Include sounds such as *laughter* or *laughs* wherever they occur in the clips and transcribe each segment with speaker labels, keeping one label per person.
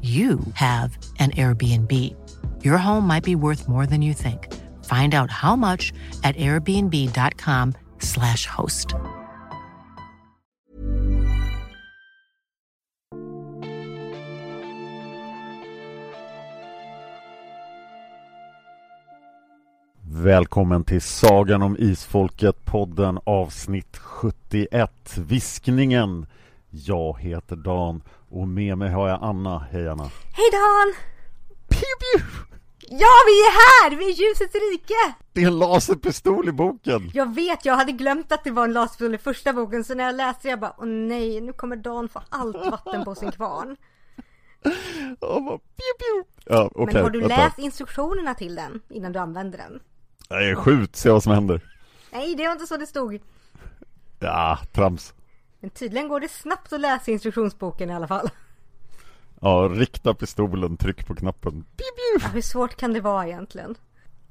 Speaker 1: you have an Airbnb. Your home might be worth more than you think. Find out how much at airbnb.com/slash host.
Speaker 2: Välkommen till Sagan om Isfolket podden avsnitt 71 Viskningen jag heter Dan och med mig har jag Anna, hej Anna
Speaker 3: Hej Dan!
Speaker 2: Pew, pew!
Speaker 3: Ja, vi är här! Vi är ljusets rike!
Speaker 2: Det är en laserpistol i boken!
Speaker 3: Jag vet, jag hade glömt att det var en laserpistol i första boken så när jag läste jag bara Åh nej, nu kommer Dan få allt vatten på sin kvarn
Speaker 2: oh, bara, pew, pew. Ja, okay,
Speaker 3: Men har du läst instruktionerna till den innan du använder den?
Speaker 2: Nej, skjut, se vad som händer
Speaker 3: Nej, det var inte så det stod
Speaker 2: Ja, trams
Speaker 3: Men tydligen går det snabbt att läsa instruktionsboken i alla fall
Speaker 2: Ja, rikta pistolen, tryck på knappen
Speaker 3: ja, Hur svårt kan det vara egentligen?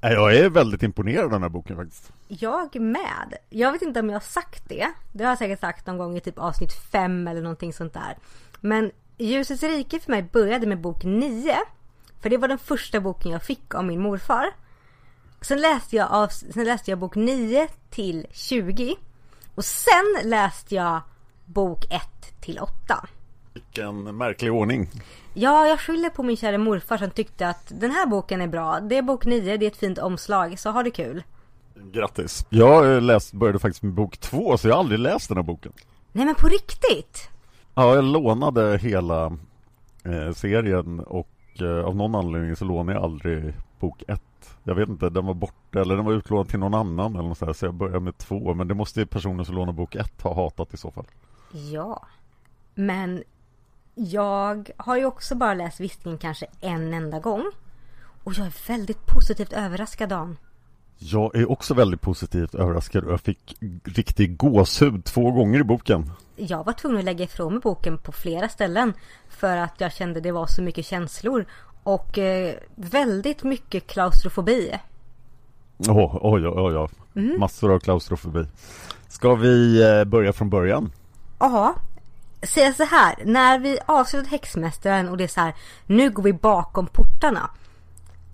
Speaker 2: Jag är väldigt imponerad av den här boken faktiskt
Speaker 3: Jag med. Jag vet inte om jag har sagt det. Det har jag säkert sagt någon gång i typ avsnitt 5 eller någonting sånt där. Men Ljusets rike för mig började med bok 9. För det var den första boken jag fick av min morfar. Sen läste jag, av, sen läste jag bok 9 till 20. Och sen läste jag bok 1 till 8.
Speaker 2: Vilken märklig ordning
Speaker 3: Ja, jag skyller på min kära morfar som tyckte att den här boken är bra. Det är bok 9, det är ett fint omslag, så ha det kul.
Speaker 2: Grattis! Jag eh, läst, började faktiskt med bok två, så jag har aldrig läst den här boken
Speaker 3: Nej men på riktigt!
Speaker 2: Ja, jag lånade hela eh, serien och eh, av någon anledning så lånade jag aldrig bok ett. Jag vet inte, den var borta eller den var utlånad till någon annan eller något så, här, så jag började med två. Men det måste ju personen som lånar bok ett ha hatat i så fall.
Speaker 3: Ja. Men jag har ju också bara läst Viskningen kanske en enda gång. Och jag är väldigt positivt överraskad Dan.
Speaker 2: Jag är också väldigt positivt överraskad och jag fick riktig gåshud två gånger i boken.
Speaker 3: Jag var tvungen att lägga ifrån mig boken på flera ställen. För att jag kände det var så mycket känslor. Och eh, väldigt mycket klaustrofobi.
Speaker 2: Åh, oj, oj, oj, oj. Massor av klaustrofobi. Ska vi eh, börja från början?
Speaker 3: Ja. Säga så här. När vi avslutat Häxmästaren och det är så här. Nu går vi bakom portarna.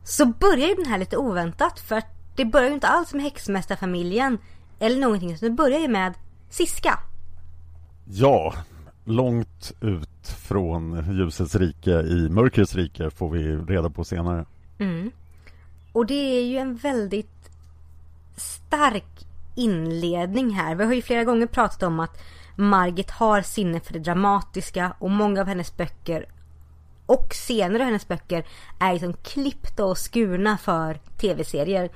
Speaker 3: Så börjar ju den här lite oväntat. För att det börjar ju inte alls med Häxmästarfamiljen. Eller någonting. utan det börjar ju med Siska.
Speaker 2: Ja, långt ut från ljusets rike i mörkrets rike får vi reda på senare.
Speaker 3: Och det är ju en väldigt stark inledning här. Vi har ju flera gånger pratat om att Margit har sinne för det dramatiska och många av hennes böcker och scener av hennes böcker är liksom klippta och skurna för tv-serier.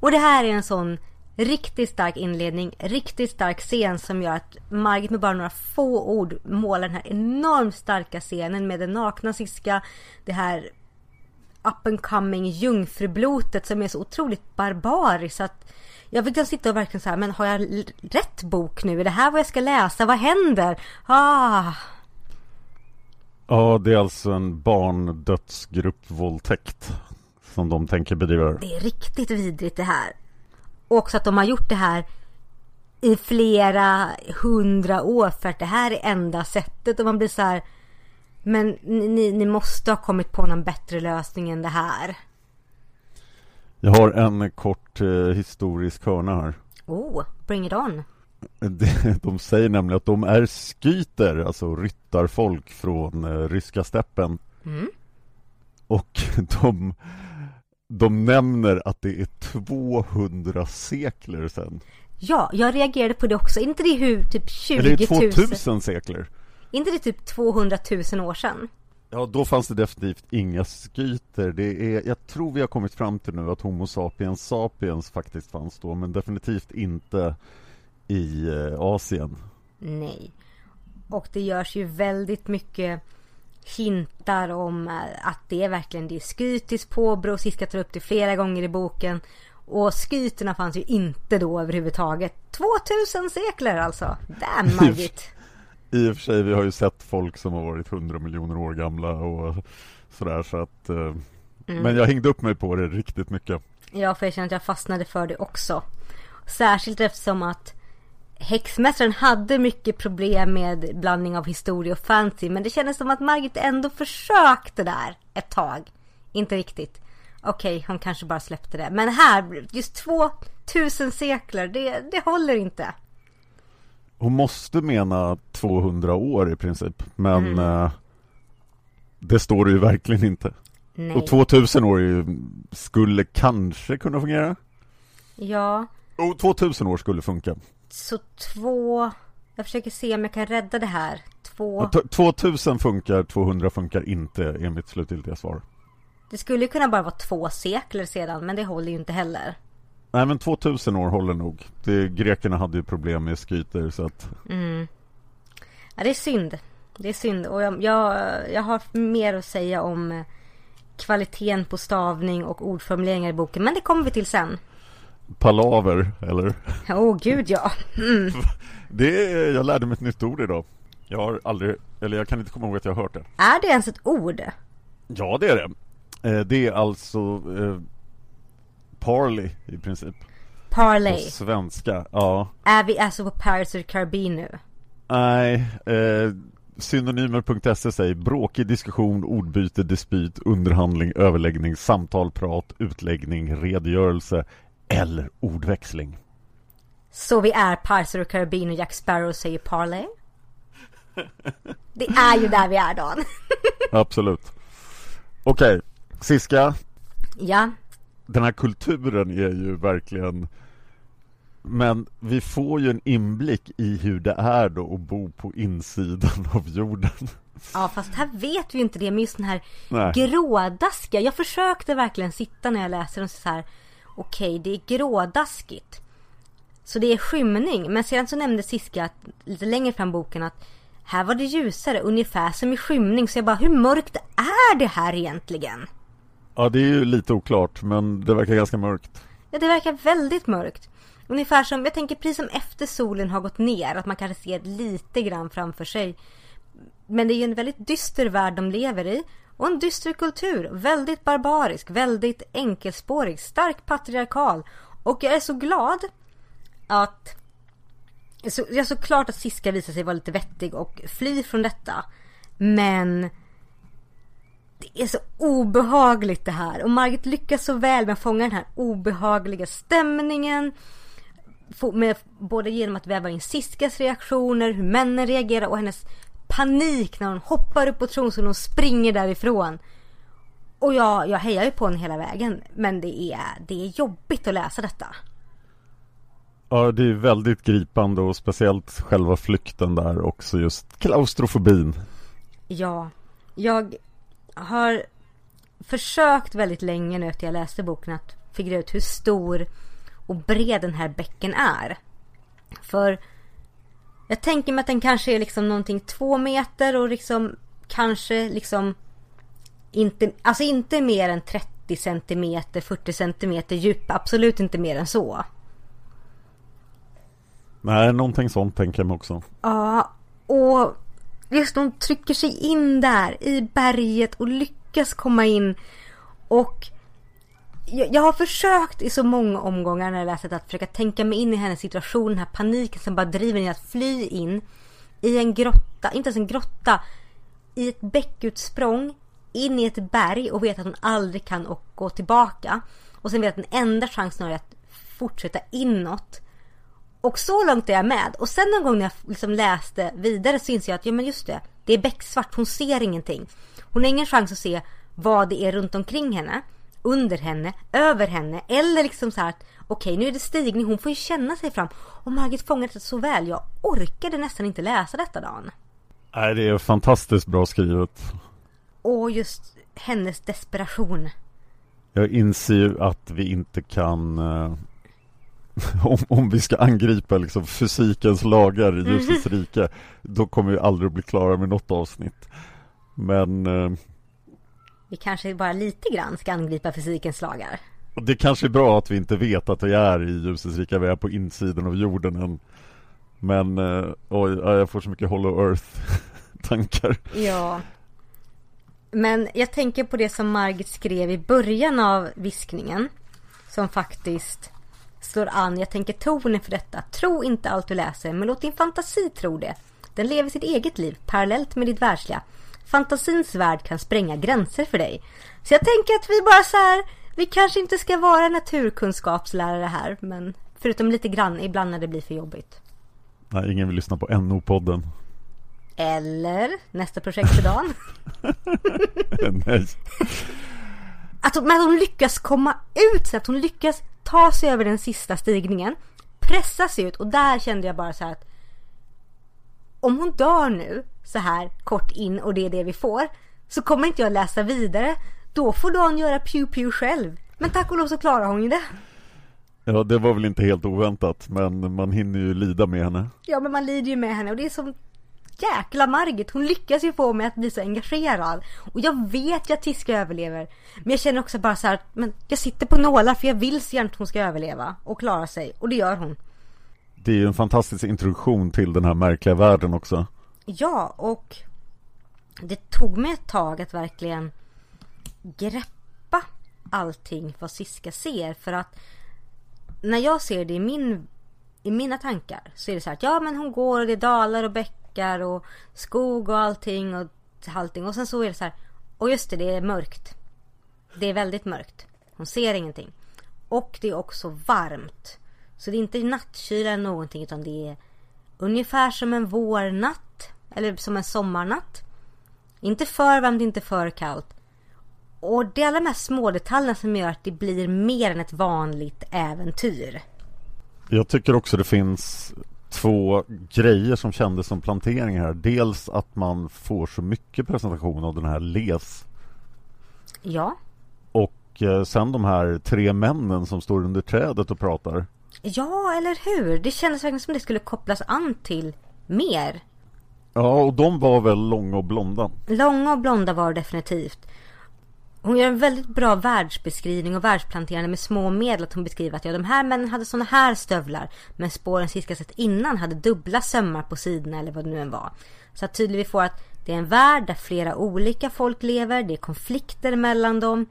Speaker 3: Och det här är en sån riktigt stark inledning, riktigt stark scen som gör att Margit med bara några få ord målar den här enormt starka scenen med den nakna Siska, det här up and coming jungfrublotet som är så otroligt barbariskt att jag fick sitta och verkligen så här, men har jag rätt bok nu? Är det här vad jag ska läsa? Vad händer? Ah.
Speaker 2: Ja, det är alltså en barndödsgruppvåldtäkt som de tänker bedriva.
Speaker 3: Det är riktigt vidrigt det här. Och också att de har gjort det här i flera hundra år för att det här är enda sättet och man blir så här men ni, ni måste ha kommit på någon bättre lösning än det här.
Speaker 2: Jag har en kort eh, historisk hörna här.
Speaker 3: Oh, bring it on. *laughs*
Speaker 2: De säger nämligen att de är skyter, alltså ryttarfolk från eh, ryska steppen.
Speaker 3: Mm.
Speaker 2: Och *laughs* de, de nämner att det är 200 sekler sedan.
Speaker 3: Ja, jag reagerade på det också. Inte det hur typ 20 000?
Speaker 2: Eller 2000 sekler.
Speaker 3: Inte det typ 200 000 år sedan?
Speaker 2: Ja, då fanns det definitivt inga skyter. Det är, jag tror vi har kommit fram till nu att Homo sapiens sapiens faktiskt fanns då, men definitivt inte i eh, Asien.
Speaker 3: Nej. Och det görs ju väldigt mycket hintar om eh, att det är verkligen det är skytiskt påbrå. Siska tar upp det flera gånger i boken. Och skyterna fanns ju inte då överhuvudtaget. 2000 sekler alltså! Damn *laughs* Margit!
Speaker 2: I och för sig, vi har ju sett folk som har varit 100 miljoner år gamla och sådär så att eh, mm. Men jag hängde upp mig på det riktigt mycket.
Speaker 3: Ja, för jag känner att jag fastnade för det också. Särskilt eftersom att Häxmästaren hade mycket problem med blandning av historia och fantasy men det kändes som att Margit ändå försökte där ett tag. Inte riktigt. Okej, okay, hon kanske bara släppte det. Men här, just 2000 sekler, det, det håller inte.
Speaker 2: Hon måste mena 200 år i princip, men mm. eh, det står det ju verkligen inte.
Speaker 3: Nej.
Speaker 2: Och 2000 år ju, skulle kanske kunna fungera.
Speaker 3: Ja.
Speaker 2: Och 2000 år skulle funka.
Speaker 3: Så två... Jag försöker se om jag kan rädda det här. Två...
Speaker 2: Ja, 2000 funkar, 200 funkar inte enligt slutgiltiga svar.
Speaker 3: Det skulle kunna bara vara två sekler sedan, men det håller ju inte heller.
Speaker 2: Nej men 2000 år håller nog. Det, grekerna hade ju problem med skyter så att...
Speaker 3: Mm. Ja, det är synd. Det är synd och jag, jag, jag har mer att säga om eh, kvaliteten på stavning och ordformuleringar i boken. Men det kommer vi till sen.
Speaker 2: Palaver, eller?
Speaker 3: Åh oh, gud ja. Mm. *laughs*
Speaker 2: det är, jag lärde mig ett nytt ord idag. Jag har aldrig, eller jag kan inte komma ihåg att jag har hört det.
Speaker 3: Är det ens ett ord?
Speaker 2: Ja, det är det. Eh, det är alltså eh, Parley i princip.
Speaker 3: Parley?
Speaker 2: På svenska, ja.
Speaker 3: Är vi alltså på Pirates of the Caribbean nu?
Speaker 2: Nej, eh, synonymer.se säger bråkig diskussion, ordbyte, dispyt, underhandling, överläggning, samtal, prat, utläggning, redogörelse eller ordväxling.
Speaker 3: Så vi är Pirates of the Caribbean och Jack Sparrow säger Parley? *laughs* Det är ju där vi är Dan. *laughs*
Speaker 2: Absolut. Okej, okay. Siska.
Speaker 3: Ja
Speaker 2: den här kulturen är ju verkligen men vi får ju en inblick i hur det är då att bo på insidan *laughs* av jorden.
Speaker 3: Ja fast här vet vi inte det med just den här Nej. grådaskiga. Jag försökte verkligen sitta när jag läser och så här okej okay, det är grådaskigt. Så det är skymning. Men sedan så nämnde Siska att, lite längre fram boken att här var det ljusare, ungefär som i skymning. Så jag bara, hur mörkt är det här egentligen?
Speaker 2: Ja, det är ju lite oklart, men det verkar ganska mörkt.
Speaker 3: Ja, det verkar väldigt mörkt. Ungefär som, jag tänker precis som efter solen har gått ner, att man kanske ser lite grann framför sig. Men det är ju en väldigt dyster värld de lever i. Och en dyster kultur. Väldigt barbarisk, väldigt enkelspårig, starkt patriarkal. Och jag är så glad att... Så, jag är så klart att Siska visar sig vara lite vettig och fly från detta. Men det är så obehagligt det här. Och Margit lyckas så väl med att fånga den här obehagliga stämningen. Med, både genom att väva in Siskas reaktioner, hur männen reagerar och hennes panik när hon hoppar upp på tronstolen och springer därifrån. Och jag, jag hejar ju på henne hela vägen. Men det är, det är jobbigt att läsa detta.
Speaker 2: Ja, det är väldigt gripande och speciellt själva flykten där också just klaustrofobin.
Speaker 3: Ja, jag har försökt väldigt länge nu efter jag läste boken att figura ut hur stor och bred den här bäcken är. För jag tänker mig att den kanske är liksom någonting två meter och liksom kanske liksom inte, alltså inte mer än 30 centimeter, 40 centimeter djup. Absolut inte mer än så.
Speaker 2: Nej, någonting sånt tänker jag mig också.
Speaker 3: Ja, och just hon trycker sig in där i berget och lyckas komma in. Och jag, jag har försökt i så många omgångar när jag läst att försöka tänka mig in i hennes situation, den här paniken som bara driver henne att fly in i en grotta, inte ens en grotta, i ett bäckutsprång in i ett berg och vet att hon aldrig kan gå tillbaka. Och sen vet att den enda chansen är att fortsätta inåt. Och så långt är jag med. Och sen någon gång när jag liksom läste vidare så inser jag att ja men just det, det är becksvart, hon ser ingenting. Hon har ingen chans att se vad det är runt omkring henne, under henne, över henne eller liksom så här att okej nu är det stigning, hon får ju känna sig fram. Och Margit fångar det så väl, jag orkade nästan inte läsa detta dagen.
Speaker 2: Nej, det är fantastiskt bra skrivet.
Speaker 3: Och just hennes desperation.
Speaker 2: Jag inser ju att vi inte kan eh, *laughs* om, om vi ska angripa liksom fysikens lagar i mhm. ljusets mm. rike Då kommer vi aldrig att bli klara med något avsnitt Men eh,
Speaker 3: Vi kanske bara lite grann ska angripa fysikens lagar
Speaker 2: Det kanske är bra att vi inte vet att vi är i ljusets rike Vi är på insidan av jorden än Men eh, oj, jag får så mycket Hollow Earth *laughs* tankar
Speaker 3: Ja Men jag tänker på det som Margit skrev i början av viskningen Som faktiskt slår an, jag tänker tonen för detta. Tro inte allt du läser, men låt din fantasi tro det. Den lever sitt eget liv, parallellt med ditt världsliga. Fantasins värld kan spränga gränser för dig. Så jag tänker att vi bara så här, vi kanske inte ska vara naturkunskapslärare här, men förutom lite grann ibland när det blir för jobbigt.
Speaker 2: Nej, ingen vill lyssna på NO-podden.
Speaker 3: Eller nästa projekt för dagen. *laughs*
Speaker 2: Nej.
Speaker 3: Att hon, men att hon lyckas komma ut så att hon lyckas ta sig över den sista stigningen, pressa sig ut och där kände jag bara så att om hon dör nu så här kort in och det är det vi får så kommer inte jag läsa vidare. Då får Dan göra pew pew själv. Men tack och lov så klarar hon ju det.
Speaker 2: Ja, det var väl inte helt oväntat, men man hinner ju lida med henne.
Speaker 3: Ja, men man lider ju med henne och det är som jäkla Margit, hon lyckas ju få mig att bli så engagerad. Och jag vet ju att Tiska överlever. Men jag känner också bara så här, men jag sitter på nålar för jag vill så gärna att hon ska överleva och klara sig. Och det gör hon.
Speaker 2: Det är ju en fantastisk introduktion till den här märkliga världen också.
Speaker 3: Ja, och det tog mig ett tag att verkligen greppa allting vad Siska ser. För att när jag ser det i, min, i mina tankar så är det så här att ja men hon går och det är dalar och bäckar backar och skog och allting och allting. Och sen så är det så här. Och just det, det är mörkt. Det är väldigt mörkt. Hon ser ingenting. Och det är också varmt. Så det är inte nattkyla eller någonting utan det är ungefär som en vårnatt. Eller som en sommarnatt. Inte för varmt, inte för kallt. Och det är alla de här små detaljerna som gör att det blir mer än ett vanligt äventyr.
Speaker 2: Jag tycker också det finns två grejer som kändes som planteringar här. Dels att man får så mycket presentation av den här Les.
Speaker 3: Ja.
Speaker 2: Och eh, sen de här tre männen som står under trädet och pratar.
Speaker 3: Ja, eller hur? Det kändes verkligen som det skulle kopplas an till mer.
Speaker 2: Ja, och de var väl långa och blonda?
Speaker 3: Långa och blonda var definitivt. Hon gör en väldigt bra världsbeskrivning och världsplanterande med små medel. Att hon beskriver att ja, de här männen hade såna här stövlar. Men spåren Siska sett innan hade dubbla sömmar på sidorna eller vad det nu än var. Så att tydligt vi får att det är en värld där flera olika folk lever. Det är konflikter mellan dem.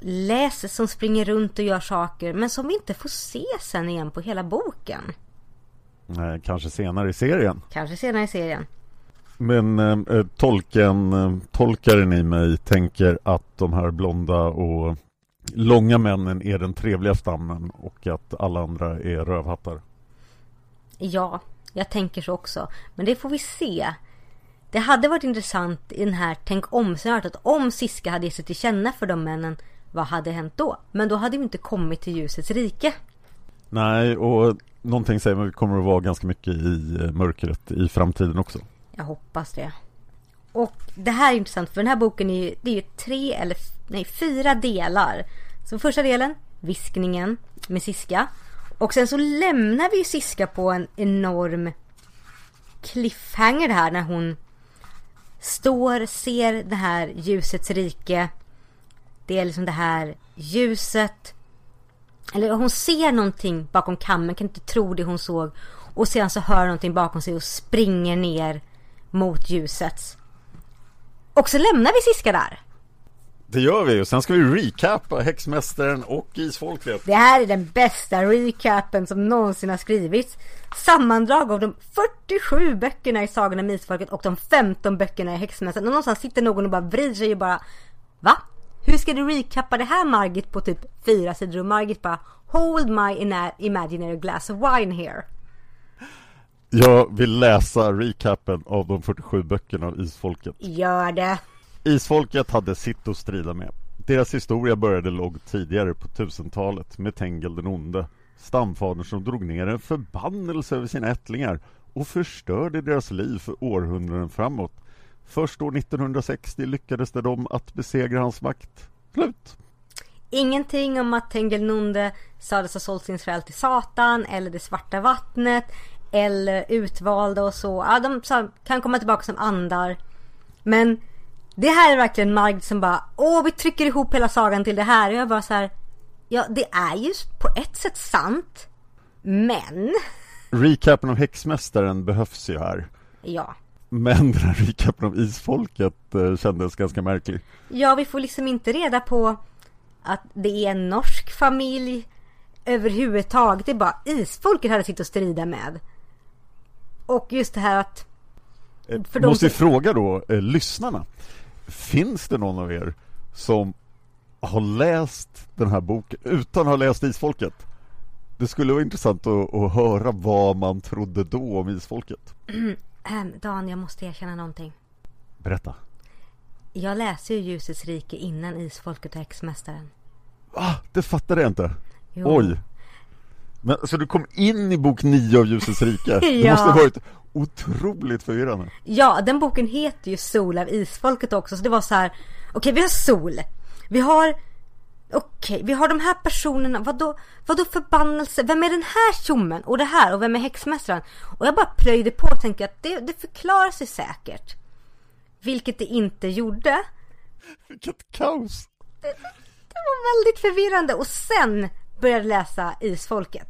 Speaker 3: Läs som springer runt och gör saker. Men som vi inte får se sen igen på hela boken.
Speaker 2: Nej, kanske senare i serien.
Speaker 3: Kanske senare i serien.
Speaker 2: Men eh, eh, tolken, eh, tolkaren i mig tänker att de här blonda och långa männen är den trevliga stammen och att alla andra är rövhattar.
Speaker 3: Ja, jag tänker så också. Men det får vi se. Det hade varit intressant i den här Tänk om att om Siska hade gett sig till känna för de männen, vad hade hänt då? Men då hade vi inte kommit till ljusets rike.
Speaker 2: Nej, och någonting säger mig att vi kommer att vara ganska mycket i eh, mörkret i framtiden också.
Speaker 3: Jag hoppas det. Och det här är intressant för den här boken är ju, det är ju tre eller nej, fyra delar. Så första delen, viskningen med Siska. Och sen så lämnar vi ju Siska på en enorm cliffhanger här när hon står, ser det här ljusets rike. Det är liksom det här ljuset. Eller hon ser någonting bakom kammen, kan inte tro det hon såg. Och sedan så hör hon någonting bakom sig och springer ner mot ljusets. Och så lämnar vi Siska där.
Speaker 2: Det gör vi och sen ska vi recapa Häxmästaren och Isfolket.
Speaker 3: Det här är den bästa recapen som någonsin har skrivits. Sammandrag av de 47 böckerna i Sagan om Isfolket och de 15 böckerna i Häxmästaren. Och någonstans sitter någon och bara vrider sig och bara Va? Hur ska du recappa det här Margit på typ fyra sidor? Och Margit bara Hold my imaginary glass of wine here.
Speaker 2: Jag vill läsa recapen av de 47 böckerna av Isfolket.
Speaker 3: Gör det.
Speaker 2: Isfolket hade sitt att strida med. Deras historia började långt tidigare på 1000-talet med Tengel den onde. Stamfadern som drog ner en förbannelse över sina ättlingar och förstörde deras liv för århundraden framåt. Först år 1960 lyckades det dem att besegra hans makt. Slut.
Speaker 3: Ingenting om att Tengel Nunde sades ha sålt sin själ till Satan eller det svarta vattnet eller utvalda och så. Ja, de kan komma tillbaka som andar. Men det här är verkligen Margit som bara Åh, vi trycker ihop hela sagan till det här. Och jag bara så här, Ja, det är ju på ett sätt sant. Men... *laughs*
Speaker 2: Recapen av Häxmästaren behövs ju här.
Speaker 3: Ja.
Speaker 2: Men den här recapen av Isfolket eh, kändes ganska märklig.
Speaker 3: Ja, vi får liksom inte reda på att det är en norsk familj överhuvudtaget. Det är bara Isfolket hade sitt att strida med. Och just det här att...
Speaker 2: Eh, för Måste som... fråga då, eh, lyssnarna. Finns det någon av er som har läst den här boken utan att ha läst Isfolket? Det skulle vara intressant att, att höra vad man trodde då om Isfolket.
Speaker 3: Mm, *clears throat* ähm, Dan, jag måste erkänna någonting.
Speaker 2: Berätta.
Speaker 3: Jag läser ju Ljusets rike innan Isfolket och Häxmästaren.
Speaker 2: Ah, det fattade jag inte. Jo. Oj. Men, så du kom in i bok 9 av Ljusets rike? ja. *laughs* Det måste ha varit otroligt förvirrande.
Speaker 3: Ja, den boken heter ju Sol av Isfolket också, så det var så här. Okej, okay, vi har Sol. Vi har Okej, okay, vi har de här personerna, vadå, vadå förbannelse? Vem är den här tjommen? Och det här, och vem är häxmästaren? Och jag bara plöjde på och tänkte att det, det förklarar sig säkert. Vilket det inte gjorde.
Speaker 2: Vilket kaos!
Speaker 3: Det, det var väldigt förvirrande och sen började läsa Isfolket.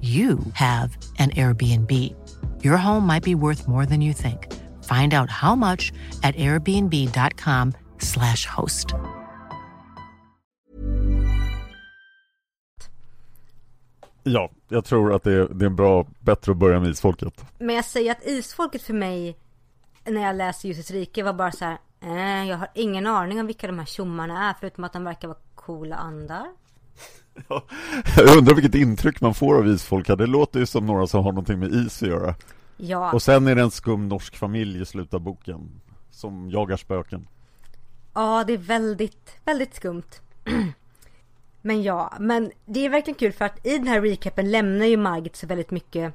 Speaker 1: you have an Airbnb. Your home might be worth more than you think. Find out how much at airbnb.com slash host.
Speaker 2: Ja, jag tror att det är, det är bra, bättre att börja med isfolket.
Speaker 3: Men jag säger att isfolket för mig, när jag läste Ljusets rike, var bara så här, eh, jag har ingen aning om vilka de här tjommarna är, förutom att de verkar vara coola andar. *laughs*
Speaker 2: Jag undrar vilket intryck man får av isfolk. Det låter ju som några som har någonting med is att göra.
Speaker 3: Ja,
Speaker 2: Och sen är det en skum norsk familj i slutet av boken. Som jagar spöken.
Speaker 3: ja det är väldigt, väldigt skumt. *clears throat* men ja, men det är verkligen kul för att i den här recapen lämnar ju Margit så väldigt mycket,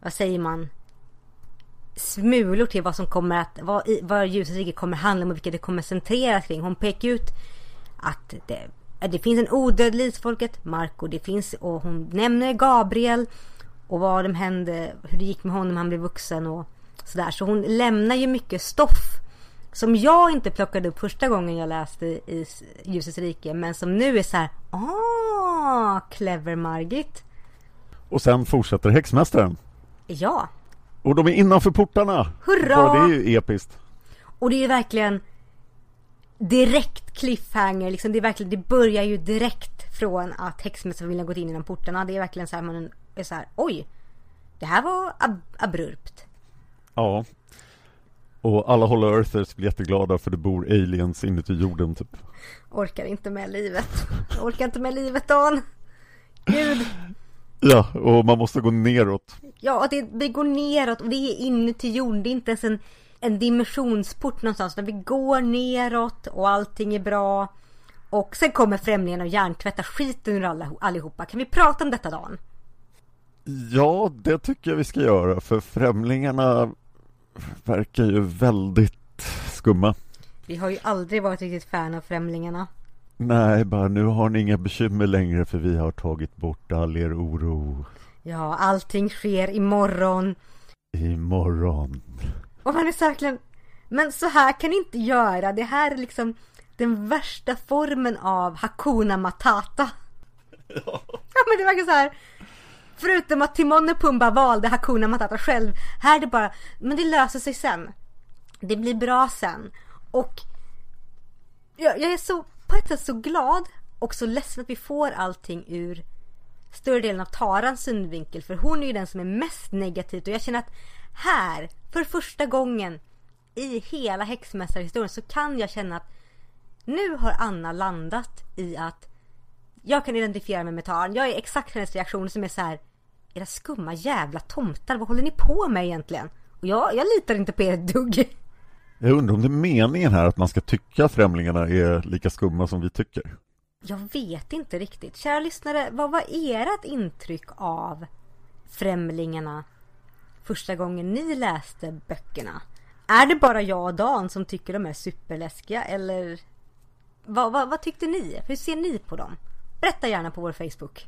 Speaker 3: vad säger man? Smulor till vad som kommer att, vad, vad ljusets rike kommer handla om och vilka det kommer centreras kring. Hon pekar ut att det, det finns en odödlig isfolket, Marco, det finns, och hon nämner Gabriel och vad som hände, hur det gick med honom han blev vuxen och sådär. Så hon lämnar ju mycket stoff som jag inte plockade upp första gången jag läste i Ljusets rike men som nu är så här, ah, clever Margit.
Speaker 2: Och sen fortsätter häxmästaren.
Speaker 3: Ja,
Speaker 2: Och de är innanför portarna.
Speaker 3: Hurra!
Speaker 2: Bara det är ju episkt.
Speaker 3: och det är verkligen direkt cliffhanger liksom. Det är verkligen, det börjar ju direkt från att häxmästarfamiljen gått in genom portarna. Det är verkligen så här, man är så här, oj, det här var ab- abrupt.
Speaker 2: Ja. Och alla Hollow Earthers blir jätteglada för det bor aliens inuti jorden typ.
Speaker 3: Orkar inte med livet. Orkar inte med livet Dan. Gud.
Speaker 2: Ja, och man måste gå neråt.
Speaker 3: Ja, det, det går neråt och det är inuti jorden. Det är inte ens en, en dimensionsport någonstans. Utan vi går neråt och allting är bra. Och sen kommer främlingen och hjärntvättar skiten ur alla, allihopa. Kan vi prata om detta Dan?
Speaker 2: Ja, det tycker jag vi ska göra för främlingarna verkar ju väldigt skumma.
Speaker 3: Vi har ju aldrig varit riktigt fan av främlingarna.
Speaker 2: Nej, bara nu har ni inga bekymmer längre för vi har tagit bort all er oro.
Speaker 3: Ja, allting sker imorgon.
Speaker 2: Imorgon.
Speaker 3: Och man är så verkligen... Men så här kan ni inte göra. Det här är liksom den värsta formen av Hakuna Matata. Ja, men det verkar så här. Förutom att Timon och Pumba valde Hakuna Matata själv. Här är det bara, men det löser sig sen. Det blir bra sen. Och jag, jag är så, på ett sätt så glad och så ledsen att vi får allting ur större delen av Tarans synvinkel. För hon är ju den som är mest negativ och jag känner att här, för första gången i hela häxmästarhistorien så kan jag känna att nu har Anna landat i att jag kan identifiera mig med Taran. Jag är exakt hennes reaktion som är så här. Era skumma jävla tomtar, vad håller ni på med egentligen? Och jag, jag litar inte på er ett dugg.
Speaker 2: Jag undrar om det är meningen här att man ska tycka främlingarna är lika skumma som vi tycker.
Speaker 3: Jag vet inte riktigt. Kära lyssnare, vad var ert intryck av Främlingarna första gången ni läste böckerna? Är det bara jag och Dan som tycker de är superläskiga eller vad, vad, vad tyckte ni? Hur ser ni på dem? Berätta gärna på vår Facebook.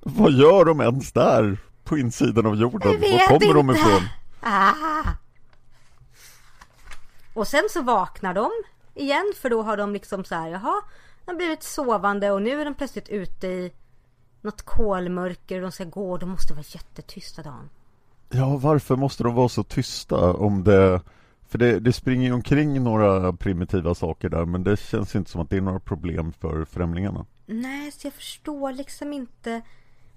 Speaker 2: Vad gör de ens där på insidan av jorden? Var kommer de
Speaker 3: inte.
Speaker 2: ifrån?
Speaker 3: Ah! Och sen så vaknar de igen för då har de liksom så här, jaha, de har blivit sovande och nu är de plötsligt ute i något kolmörker och de ska gå och de måste vara jättetysta Dan.
Speaker 2: Ja, varför måste de vara så tysta om det... För det, det springer ju omkring några primitiva saker där men det känns inte som att det är några problem för främlingarna.
Speaker 3: Nej, så jag förstår liksom inte.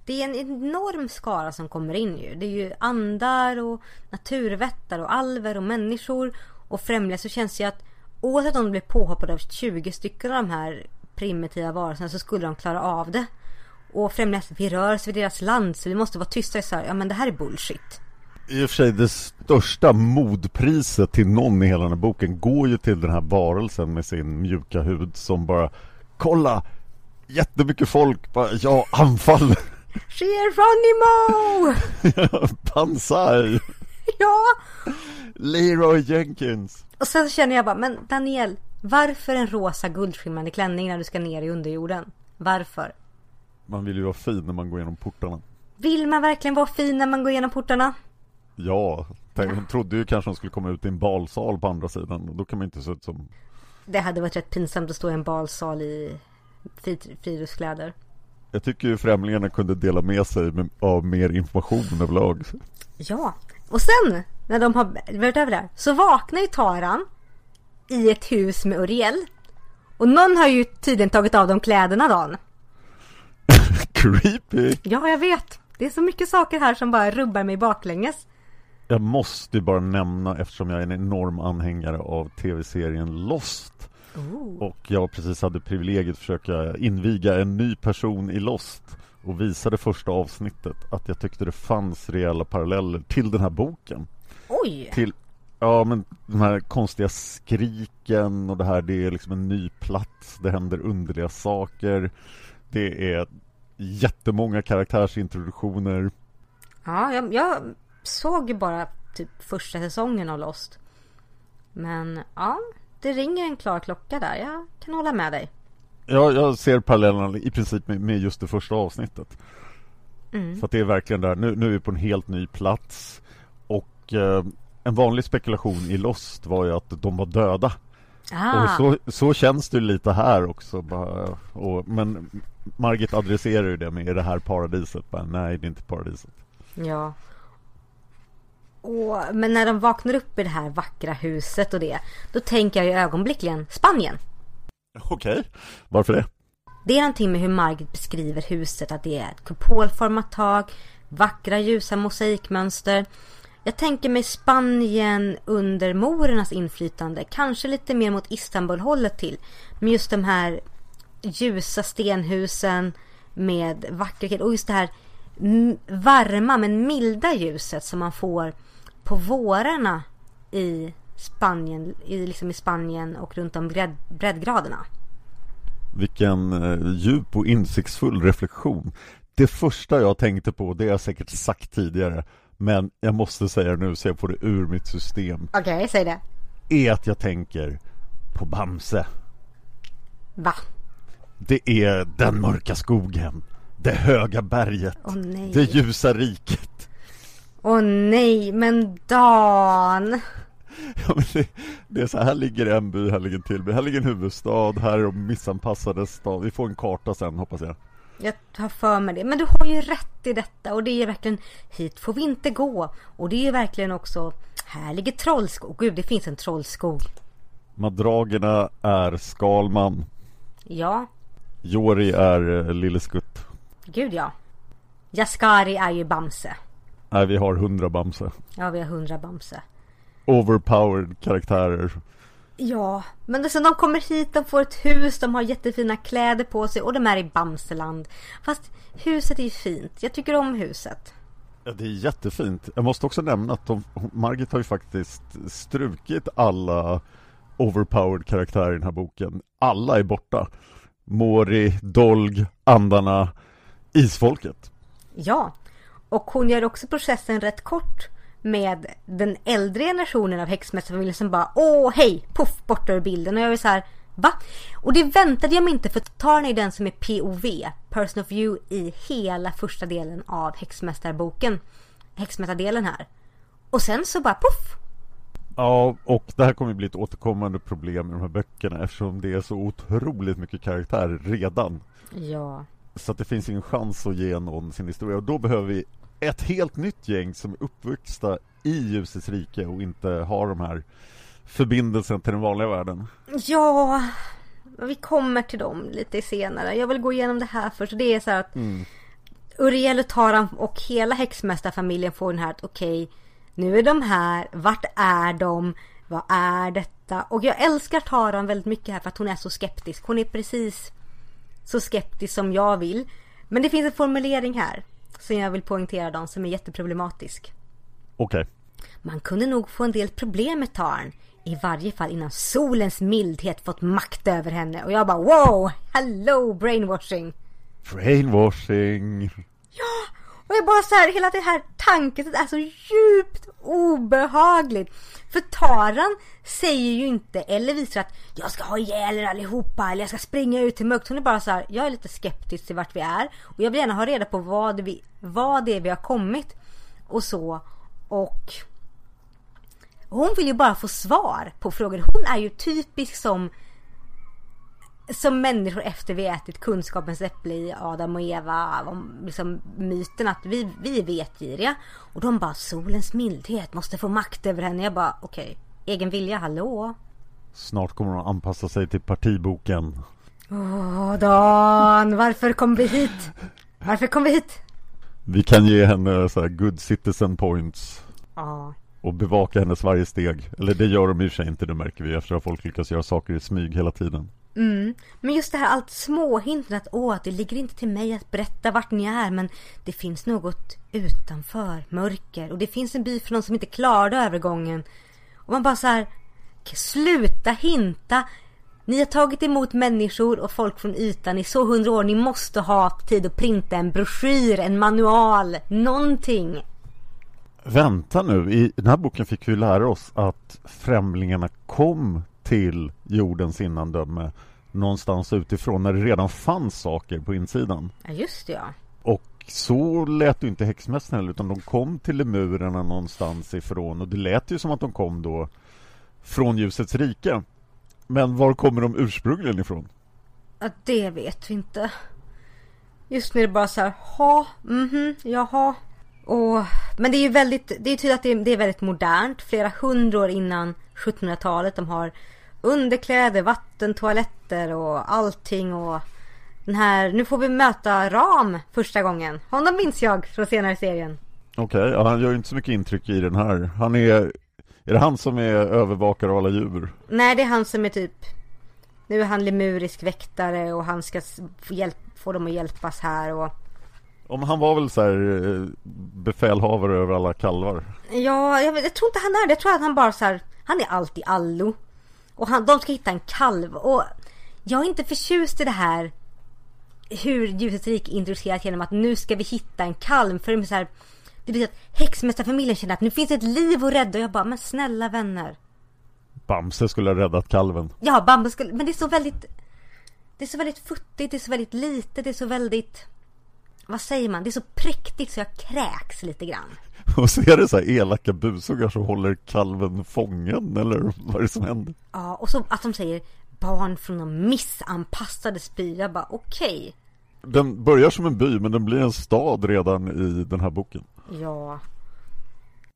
Speaker 3: Det är en enorm skara som kommer in ju. Det är ju andar och naturvättar och alver och människor och främlingar så känns det ju att oavsett om de blir påhoppade av 20 stycken av de här primitiva varelserna så skulle de klara av det. Och främlingar, vi rör oss vid deras land så vi måste vara tysta. Så här, ja men det här är bullshit.
Speaker 2: I och för sig det största modpriset till någon i hela den här boken går ju till den här varelsen med sin mjuka hud som bara Kolla! Jättemycket folk bara, ja anfall! *laughs*
Speaker 3: Geronimo! *laughs*
Speaker 2: Pansai! *laughs*
Speaker 3: ja!
Speaker 2: Leroy Jenkins!
Speaker 3: Och sen känner jag bara, men Daniel, varför en rosa guldskimrande klänning när du ska ner i underjorden? Varför?
Speaker 2: Man vill ju vara fin när man går igenom portarna
Speaker 3: Vill man verkligen vara fin när man går igenom portarna?
Speaker 2: Ja, hon trodde ju kanske hon skulle komma ut i en balsal på andra sidan och då kan man inte se ut som
Speaker 3: Det hade varit rätt pinsamt att stå i en balsal i fri- friluftskläder.
Speaker 2: Jag tycker ju främlingarna kunde dela med sig av mer information överlag
Speaker 3: Ja, och sen när de har varit över där så vaknar ju Taran i ett hus med Uriel. Och någon har ju tydligen tagit av dem kläderna Dan.
Speaker 2: Creepy!
Speaker 3: Ja, jag vet. Det är så mycket saker här som bara rubbar mig baklänges.
Speaker 2: Jag måste ju bara nämna eftersom jag är en enorm anhängare av tv-serien Lost Och jag precis hade privilegiet att försöka inviga en ny person i Lost och visade första avsnittet att jag tyckte det fanns reella paralleller till den här boken.
Speaker 3: Oj!
Speaker 2: Till, ja men de här konstiga skriken och det här, det är liksom en ny plats, det händer underliga saker. Det är jättemånga karaktärsintroduktioner.
Speaker 3: Ja, jag, jag såg ju bara typ första säsongen av Lost. Men ja, det ringer en klar klocka där. Jag kan hålla med dig.
Speaker 2: Ja, jag ser parallellerna i princip med, med just det första avsnittet.
Speaker 3: Mm.
Speaker 2: Så det är verkligen där, nu, nu är vi på en helt ny plats. Och eh, en vanlig spekulation i Lost var ju att de var döda.
Speaker 3: Ah,
Speaker 2: Och så, så känns det lite här också. Bara, och, men Margit adresserar ju det med, är det här paradiset? Bara, Nej, det är inte paradiset.
Speaker 3: ja. Och, men när de vaknar upp i det här vackra huset och det. Då tänker jag ju ögonblickligen Spanien.
Speaker 2: Okej, varför det?
Speaker 3: Det är någonting med hur Margit beskriver huset. Att det är ett kupolformat tak. Vackra ljusa mosaikmönster. Jag tänker mig Spanien under morernas inflytande. Kanske lite mer mot Istanbul-hållet till. Med just de här ljusa stenhusen med vackert och just det här varma men milda ljuset som man får på vårarna i Spanien, i, liksom i Spanien och runt om bredd, breddgraderna.
Speaker 2: Vilken eh, djup och insiktsfull reflektion. Det första jag tänkte på, det har jag säkert sagt tidigare, men jag måste säga det nu så jag får det ur mitt system,
Speaker 3: Okej, säg det.
Speaker 2: är att jag tänker på Bamse.
Speaker 3: Va?
Speaker 2: Det är den mörka skogen, det höga berget,
Speaker 3: nej.
Speaker 2: det ljusa riket.
Speaker 3: Åh nej, men Dan!
Speaker 2: Ja, men det, det är så här, ligger en by, här ligger en till by, här ligger en huvudstad, här är de missanpassade stad. Vi får en karta sen hoppas jag.
Speaker 3: Jag tar för mig det. Men du har ju rätt i detta och det är verkligen hit får vi inte gå. Och det är verkligen också här ligger trollskog. Gud, det finns en trollskog.
Speaker 2: Madragerna är Skalman,
Speaker 3: Ja,
Speaker 2: Jori är eh, Lille Skutt.
Speaker 3: gud ja. Jaskari är ju Bamse.
Speaker 2: Nej, vi har hundra Bamse.
Speaker 3: Ja, vi har hundra Bamse.
Speaker 2: Overpowered karaktärer.
Speaker 3: Ja, men alltså, de kommer hit, de får ett hus, de har jättefina kläder på sig och de är i Bamseland. Fast huset är ju fint. Jag tycker om huset.
Speaker 2: Ja, det är jättefint. Jag måste också nämna att de, Margit har ju faktiskt strukit alla overpowered karaktärer i den här boken. Alla är borta. Mori, Dolg, Andarna, Isfolket.
Speaker 3: Ja, och hon gör också processen rätt kort med den äldre generationen av häxmästarfamiljen som bara åh hej, puff, borta ur bilden. Och jag är så här, va? Och det väntade jag mig inte för Tarn är den som är POV, Person of View, i hela första delen av häxmästarboken. Häxmästardelen här. Och sen så bara puff!
Speaker 2: Ja, och det här kommer bli ett återkommande problem i de här böckerna eftersom det är så otroligt mycket karaktärer redan.
Speaker 3: Ja.
Speaker 2: Så att det finns ingen chans att ge någon sin historia och då behöver vi ett helt nytt gäng som är uppvuxna i ljusets rike och inte har de här förbindelsen till den vanliga världen.
Speaker 3: Ja, vi kommer till dem lite senare. Jag vill gå igenom det här först. Det är så här att Uriel och Taran och hela häxmästarfamiljen får den här att okej, nu är de här, vart är de, vad är detta? Och jag älskar Taran väldigt mycket här för att hon är så skeptisk. Hon är precis så skeptisk som jag vill. Men det finns en formulering här som jag vill poängtera dem som är jätteproblematisk.
Speaker 2: Okej.
Speaker 3: Man kunde nog få en del problem med Tarn. I varje fall innan solens mildhet fått makt över henne. Och jag bara wow! Hello brainwashing!
Speaker 2: Brainwashing.
Speaker 3: Och jag bara så här, hela det här tankesättet är så djupt obehagligt. För Taran säger ju inte eller visar att jag ska ha ihjäl er allihopa eller jag ska springa ut till mörkt. Hon är bara så här, jag är lite skeptisk till vart vi är. Och jag vill gärna ha reda på vad, vi, vad det är vi har kommit. Och så. Och hon vill ju bara få svar på frågor. Hon är ju typisk som som människor efter vi ätit kunskapens äpple i Adam och Eva. Om liksom myten att vi, vi är vetgiriga. Och de bara solens mildhet måste få makt över henne. Jag bara okej. egen vilja, hallå?
Speaker 2: Snart kommer hon att anpassa sig till partiboken.
Speaker 3: Åh Dan, varför kom vi hit? Varför kom vi hit?
Speaker 2: Vi kan ge henne så här good citizen points.
Speaker 3: Ja.
Speaker 2: och bevaka hennes varje steg. Eller det gör de i och för sig inte, det märker vi efter att folk lyckas göra saker i smyg hela tiden.
Speaker 3: Mm. Men just det här allt småhinten att åh, det ligger inte till mig att berätta vart ni är men det finns något utanför, mörker och det finns en by för någon som inte klarade övergången. Och man bara så här, sluta hinta. Ni har tagit emot människor och folk från ytan i så hundra år. Ni måste ha tid att printa en broschyr, en manual, någonting.
Speaker 2: Vänta nu, i den här boken fick vi lära oss att främlingarna kom till jordens innandöme någonstans utifrån när det redan fanns saker på insidan.
Speaker 3: Ja, just det ja.
Speaker 2: Och så lät ju inte häxmästaren heller utan de kom till lemurerna någonstans ifrån och det lät ju som att de kom då från ljusets rike. Men var kommer de ursprungligen ifrån?
Speaker 3: Ja, det vet vi inte. Just nu är det bara så här, ha, mhm, jaha. Och, men det är ju väldigt, det är tydligt att det är, det är väldigt modernt. Flera hundra år innan 1700-talet. De har underkläder, vatten, toaletter och allting och den här, nu får vi möta Ram första gången. Honom minns jag från senare serien.
Speaker 2: Okej, okay, ja, han gör ju inte så mycket intryck i den här. Han är, är det han som är övervakare av alla djur?
Speaker 3: Nej, det är han som är typ, nu är han lemurisk väktare och han ska få, hjälp, få dem att hjälpas här och
Speaker 2: om han var väl så här eh, befälhavare över alla kalvar?
Speaker 3: Ja, jag, jag, tror inte han är det. Jag tror att han bara så här, han är allt i allo. Och han, de ska hitta en kalv. Och jag är inte förtjust i det här hur ljusets rike introducerat genom att nu ska vi hitta en kalv. För det är så här, det betyder att häxmästarfamiljen känner att nu finns ett liv att rädda. Och jag bara, men snälla vänner.
Speaker 2: Bamse skulle ha räddat kalven.
Speaker 3: Ja, Bamse skulle, men det är så väldigt Det är så väldigt futtigt, det är så väldigt litet, det är så väldigt Vad säger man? Det är så präktigt så jag kräks lite grann. *laughs*
Speaker 2: Och så är det så här elaka busungar som håller kalven fången eller vad är det som händer?
Speaker 3: Ja, och så att de säger barn från de missanpassade by. Jag bara okej. Okay.
Speaker 2: Den börjar som en by men den blir en stad redan i den här boken.
Speaker 3: Ja.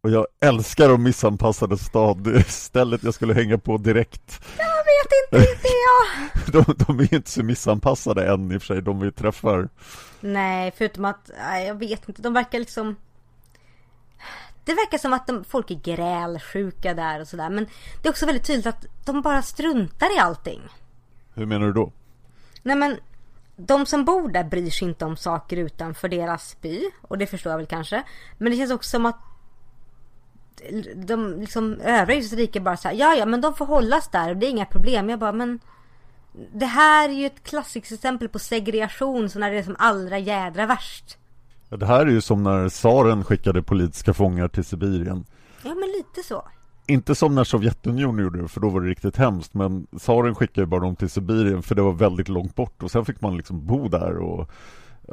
Speaker 2: Och jag älskar de missanpassade stad. Det är stället jag skulle hänga på direkt.
Speaker 3: Jag vet inte riktigt
Speaker 2: jag. *laughs* de, de är inte så missanpassade än i och för sig, de vi träffar.
Speaker 3: Nej, förutom att, jag vet inte, de verkar liksom det verkar som att de, folk är grälsjuka där och sådär. Men det är också väldigt tydligt att de bara struntar i allting.
Speaker 2: Hur menar du då?
Speaker 3: Nej men, de som bor där bryr sig inte om saker utanför deras by. Och det förstår jag väl kanske. Men det känns också som att de liksom övriga rika bara såhär, ja ja men de får hållas där och det är inga problem. Jag bara men det här är ju ett klassiskt exempel på segregation så när det är som allra jädra värst.
Speaker 2: Det här är ju som när tsaren skickade politiska fångar till Sibirien.
Speaker 3: Ja, men lite så.
Speaker 2: Inte som när Sovjetunionen gjorde det, för då var det riktigt hemskt. Men tsaren skickade ju bara dem till Sibirien, för det var väldigt långt bort. Och sen fick man liksom bo där och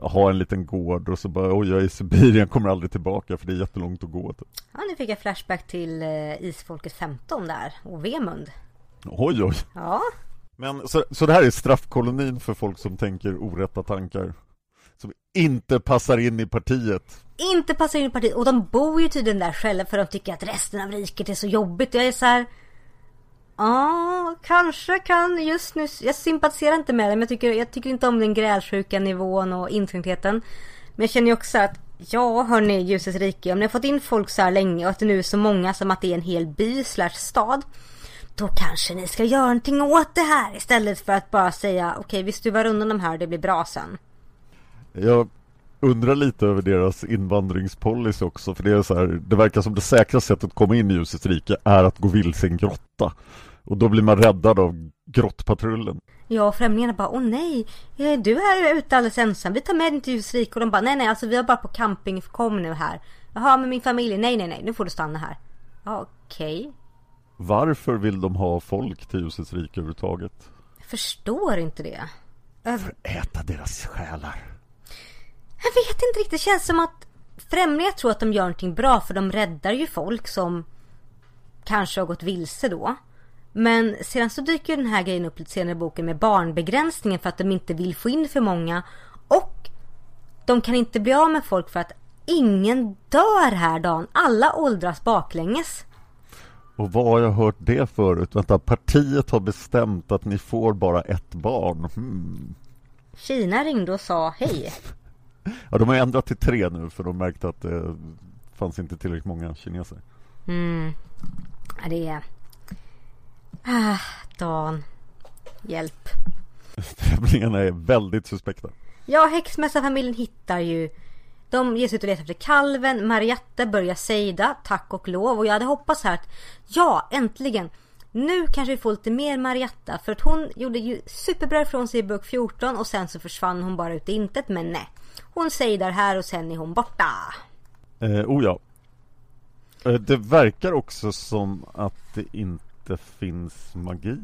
Speaker 2: ha en liten gård och så bara oj, jag är i Sibirien, kommer aldrig tillbaka för det är jättelångt att gå. Typ.
Speaker 3: Ja, nu fick jag flashback till uh, Isfolket 15 där och Vemund.
Speaker 2: Oj, oj.
Speaker 3: Ja.
Speaker 2: Men så, så det här är straffkolonin för folk som tänker orätta tankar? Som inte passar in i partiet.
Speaker 3: Inte passar in i partiet. Och de bor ju tydligen där själva för de tycker att resten av riket är så jobbigt. Jag är så här. Ja, kanske kan just nu. Jag sympatiserar inte med det. Men jag tycker, jag tycker inte om den grälsjuka nivån och inskränktheten. Men jag känner ju också att Ja hörni ljusets rike. Om ni har fått in folk så här länge och att det nu är så många som att det är en hel by slash stad. Då kanske ni ska göra någonting åt det här istället för att bara säga okej okay, vi stuvar undan de här och det blir bra sen.
Speaker 2: Jag undrar lite över deras invandringspolicy också för det är så här, det verkar som det säkraste sättet att komma in i ljusets rike är att gå vilse i en grotta. Och då blir man räddad av grottpatrullen.
Speaker 3: Ja, främlingarna bara, åh nej, eh, du är ute alldeles ensam, vi tar med dig till ljusets rike. Och de bara, nej nej, alltså vi har bara på camping, kom nu här. Jaha, med min familj, nej nej nej, nu får du stanna här. Ja, okej. Okay.
Speaker 2: Varför vill de ha folk till ljusets rike överhuvudtaget?
Speaker 3: Jag förstår inte det.
Speaker 2: För att äta deras själar.
Speaker 3: Jag vet inte riktigt. Det känns som att främlingar tror att de gör någonting bra för de räddar ju folk som kanske har gått vilse då. Men sedan så dyker den här grejen upp lite senare i boken med barnbegränsningen för att de inte vill få in för många. Och de kan inte bli av med folk för att ingen dör här dagen. Alla åldras baklänges.
Speaker 2: Och vad har jag hört det förut? Vänta, partiet har bestämt att ni får bara ett barn. Hmm.
Speaker 3: Kina ringde och sa hej. *laughs*
Speaker 2: Ja, de har ändrat till tre nu för de märkte att det fanns inte tillräckligt många kineser.
Speaker 3: Mm. Ja, Det är... Ah, Dan. Hjälp.
Speaker 2: Främlingarna är väldigt suspekta.
Speaker 3: Ja, häxmästarfamiljen hittar ju... De ger sig ut och letar efter kalven. Marietta börjar sejda, tack och lov. Och jag hade hoppats här att ja, äntligen. Nu kanske vi får lite mer Marietta. För att hon gjorde ju superbra ifrån sig i bok 14 och sen så försvann hon bara ut i intet. Men nej. Hon sejdar här och sen är hon borta.
Speaker 2: Eh, oh ja. Eh, det verkar också som att det inte finns magi.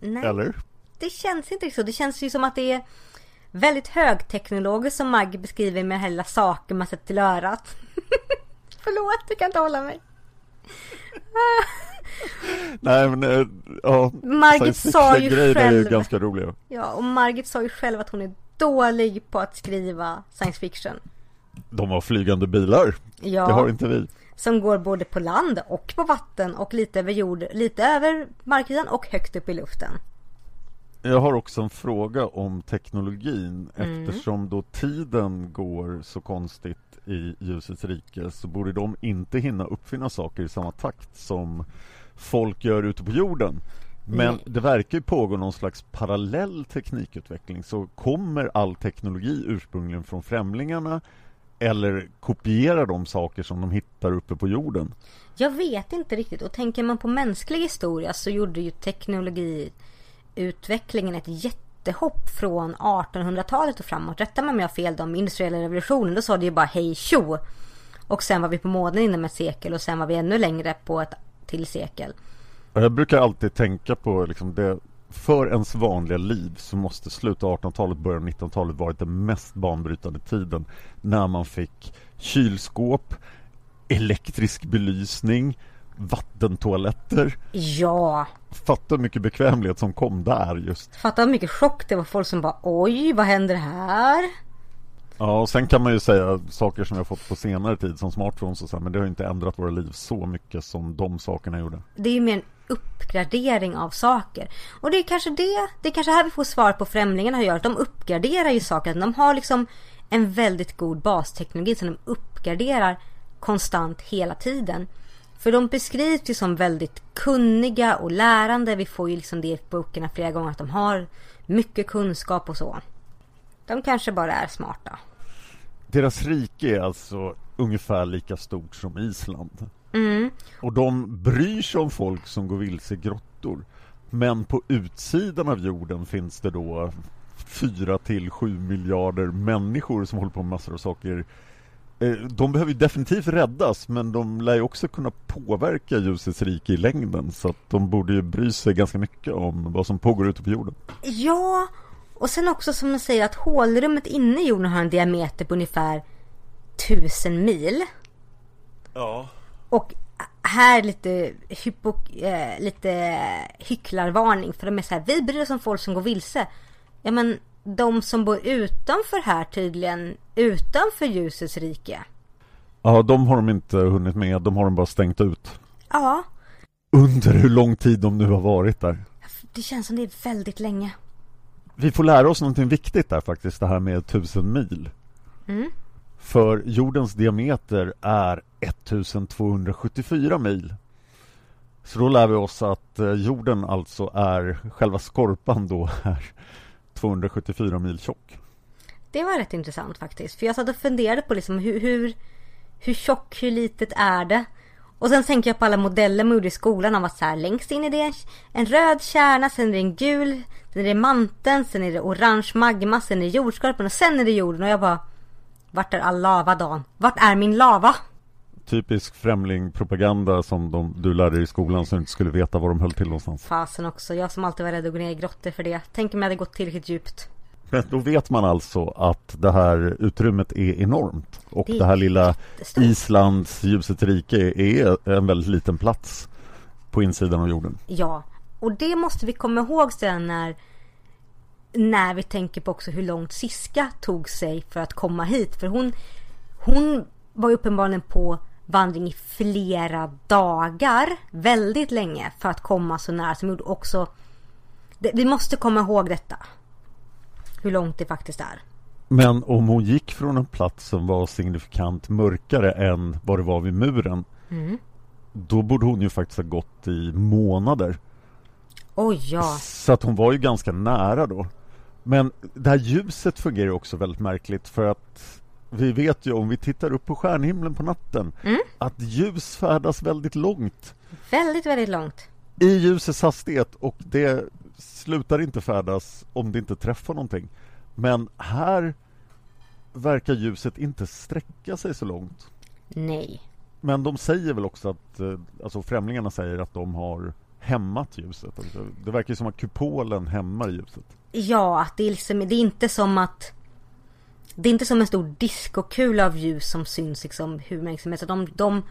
Speaker 3: Nej,
Speaker 2: Eller?
Speaker 3: det känns inte så. Det känns ju som att det är väldigt högteknologiskt som Maggie beskriver med hela saker man sätter till örat. *laughs* Förlåt, jag kan inte hålla mig.
Speaker 2: Nej men eh, ja.
Speaker 3: Margit sa ju
Speaker 2: fiction-grejer är ju
Speaker 3: själv-
Speaker 2: ganska roliga.
Speaker 3: Ja, och Margit sa ju själv att hon är dålig på att skriva science fiction.
Speaker 2: De har flygande bilar.
Speaker 3: Ja,
Speaker 2: Det har inte vi.
Speaker 3: som går både på land och på vatten och lite över jord, lite över markytan och högt upp i luften.
Speaker 2: Jag har också en fråga om teknologin
Speaker 3: Mm.
Speaker 2: eftersom då tiden går så konstigt i ljusets rike så borde de inte hinna uppfinna saker i samma takt som folk gör ute på jorden. Men det verkar ju pågå någon slags parallell teknikutveckling så kommer all teknologi ursprungligen från främlingarna eller kopierar de saker som de hittar uppe på jorden?
Speaker 3: Jag vet inte riktigt och tänker man på mänsklig historia så gjorde ju teknologiutvecklingen ett jättehopp från 1800-talet och framåt. Rätta mig om jag har fel då med industriella revolutionen. Då sa det ju bara hej tjo. Och sen var vi på månen inom ett sekel och sen var vi ännu längre på ett till sekel.
Speaker 2: Jag brukar alltid tänka på liksom det för ens vanliga liv så måste slutet av 1800-talet, början av 1900-talet varit den mest banbrytande tiden när man fick kylskåp, elektrisk belysning, vattentoaletter.
Speaker 3: Ja,
Speaker 2: Fatta hur mycket bekvämlighet som kom där just.
Speaker 3: fatta hur mycket chock det var folk som bara oj, vad händer här?
Speaker 2: Ja, och sen kan man ju säga saker som vi har fått på senare tid som smartphones och så men det har ju inte ändrat våra liv så mycket som de sakerna gjorde.
Speaker 3: Det är ju mer en uppgradering av saker. Och det är kanske det, det är kanske här vi får svar på främlingarna gör. Att de uppgraderar ju saker. De har liksom en väldigt god basteknologi som de uppgraderar konstant hela tiden. För de beskrivs ju som väldigt kunniga och lärande. Vi får ju liksom det i böckerna flera gånger att de har mycket kunskap och så. De kanske bara är smarta.
Speaker 2: Deras rike är alltså ungefär lika stort som Island.
Speaker 3: Mm.
Speaker 2: Och de bryr sig om folk som går vilse i grottor. Men på utsidan av jorden finns det då 4 till 7 miljarder människor som håller på med massor av saker. Eh, De behöver ju definitivt räddas men de lär ju också kunna påverka ljusets rike i längden så att de borde ju bry sig ganska mycket om vad som pågår ute på jorden.
Speaker 3: Ja, och sen också som man säger att hålrummet inne i jorden har en diameter på ungefär tusen mil.
Speaker 2: Ja.
Speaker 3: Och här lite, hypo, eh, lite hycklarvarning för de är så här, vi bryr oss om folk som går vilse. Ja men de som bor utanför här tydligen, utanför ljusets rike.
Speaker 2: Ja, de har de inte hunnit med, de har de bara stängt ut.
Speaker 3: Ja,
Speaker 2: Under hur lång tid de nu har varit där.
Speaker 3: det känns som det är väldigt länge.
Speaker 2: Vi får lära oss någonting viktigt där faktiskt, det här med tusen mil.
Speaker 3: Mm.
Speaker 2: För jordens diameter är 1274 mil. Så då lär vi oss att eh, jorden alltså är, själva skorpan då är 274 mil tjock.
Speaker 3: Det var rätt intressant faktiskt. För jag satt och funderade på liksom hur, hur, hur tjock, hur litet är det? Och sen tänker jag på alla modeller man gjorde i skolan av att så här, längst in är det en röd kärna, sen är det en gul, sen är det manteln, sen är det orange magma, sen är det jordskorpan och sen är det jorden. Och jag bara, vart är all lava Dan? Vart är min lava?
Speaker 2: Typisk främlingpropaganda som de, du lärde dig i skolan så du inte skulle veta var de höll till någonstans.
Speaker 3: Fasen också, jag som alltid var rädd att gå ner i grottor för det. Tänk om jag hade gått tillräckligt djupt.
Speaker 2: Men då vet man alltså att det här utrymmet är enormt och
Speaker 3: Det
Speaker 2: det, här lilla. Islands ljusets rike är en väldigt liten plats på insidan av jorden.
Speaker 3: Ja, och det måste vi komma ihåg sen när när vi tänker på också hur långt Siska tog sig för att komma hit. För hon, hon var ju uppenbarligen på vandring i flera dagar, väldigt länge, för att komma så nära som gjorde också... Det, vi måste komma ihåg detta. Hur långt det faktiskt är.
Speaker 2: Men om hon gick från en plats som var signifikant mörkare än vad det var vid muren Då borde hon ju faktiskt ha gått i månader
Speaker 3: Oj ja.
Speaker 2: Så att hon var ju ganska nära då Men det här ljuset fungerar också väldigt märkligt för att Vi vet ju om vi tittar upp på stjärnhimlen på natten
Speaker 3: Mm.
Speaker 2: Att ljus färdas väldigt långt
Speaker 3: Väldigt, väldigt långt.
Speaker 2: i ljusets hastighet och det slutar inte färdas om det inte träffar någonting. Men här verkar ljuset inte sträcka sig så långt.
Speaker 3: Nej.
Speaker 2: Men de säger väl också att, eh, alltså främlingarna säger att de har hämmat ljuset. Alltså, det verkar ju som att kupolen hämmar ljuset.
Speaker 3: Ja, att det är liksom, det är inte som att Det är inte som en stor diskokula av ljus som syns liksom hur mycket som helst. Så De, de,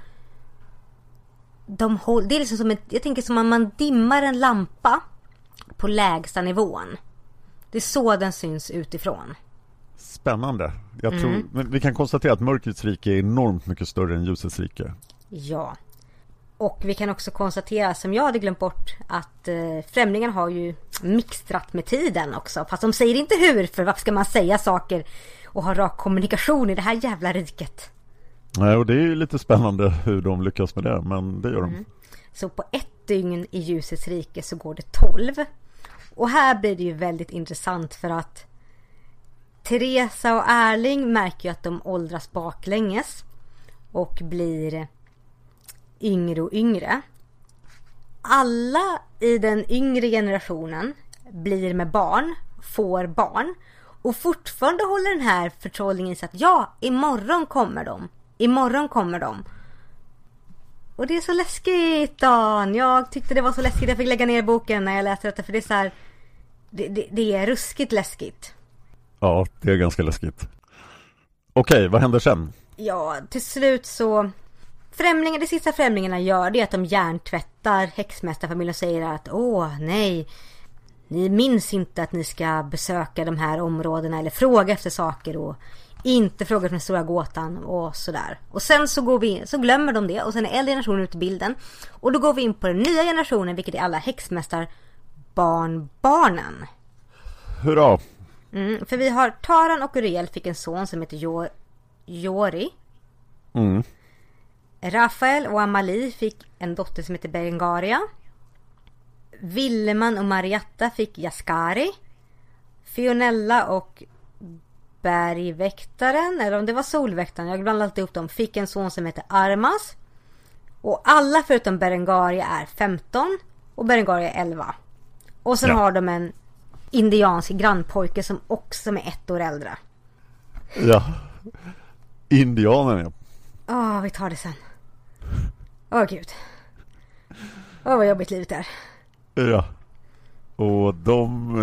Speaker 3: de håll, det är liksom som ett, jag tänker som om man dimmar en lampa på lägsta nivån. Det är så den syns utifrån.
Speaker 2: Spännande. Jag tror, men vi kan konstatera att mörkrets rike är enormt mycket större än ljusets rike.
Speaker 3: Ja. Och vi kan också konstatera, som jag hade glömt bort, att eh, främlingarna har ju mixtrat med tiden också. Fast de säger inte hur, för varför ska man säga saker och ha rak kommunikation i det här jävla riket?
Speaker 2: Nej, och det är ju lite spännande hur de lyckas med det, men det gör de.
Speaker 3: Så på ett dygn i ljusets rike så går det 12. Och här blir det ju väldigt intressant för att Teresa och Erling märker ju att de åldras baklänges och blir yngre och yngre. Alla i den yngre generationen blir med barn, får barn och fortfarande håller den här förtrollningen i sig att ja, imorgon kommer de. Imorgon kommer de. Och det är så läskigt Dan. Jag tyckte det var så läskigt. Jag fick lägga ner boken när jag läste detta för det är så här. Det, det, det är ruskigt läskigt.
Speaker 2: Ja, det är ganska läskigt. Okej, vad händer sen?
Speaker 3: Ja, till slut så Främlingar, det sista främlingarna gör det är att de hjärntvättar häxmästarfamiljen och säger att åh nej Ni minns inte att ni ska besöka de här områdena eller fråga efter saker och inte fråga efter den stora gåtan och sådär. Och sen så går vi in, så glömmer de det och sen är äldre generationen ute i bilden. Och då går vi in på den nya generationen vilket är alla häxmästar barnbarnen.
Speaker 2: Hurra!
Speaker 3: Mm, för vi har Taran och Uriel fick en son som heter jo- Jori.
Speaker 2: Mm.
Speaker 3: Rafael och Amalie fick en dotter som heter Berengaria. Villeman och Marietta fick Jaskari. Fionella och Bergväktaren, eller om det var Solväktaren, jag blandade alltid ihop dem, fick en son som heter Armas. Och alla förutom Berengaria är 15 och Berengaria är 11. Och sen
Speaker 2: Ja.
Speaker 3: har de en indiansk grannpojke som också är ett år äldre.
Speaker 2: Ja. Indianen, ja.
Speaker 3: Åh, vi tar det sen. Åh gud. Åh vad jobbigt livet är.
Speaker 2: Ja. Och de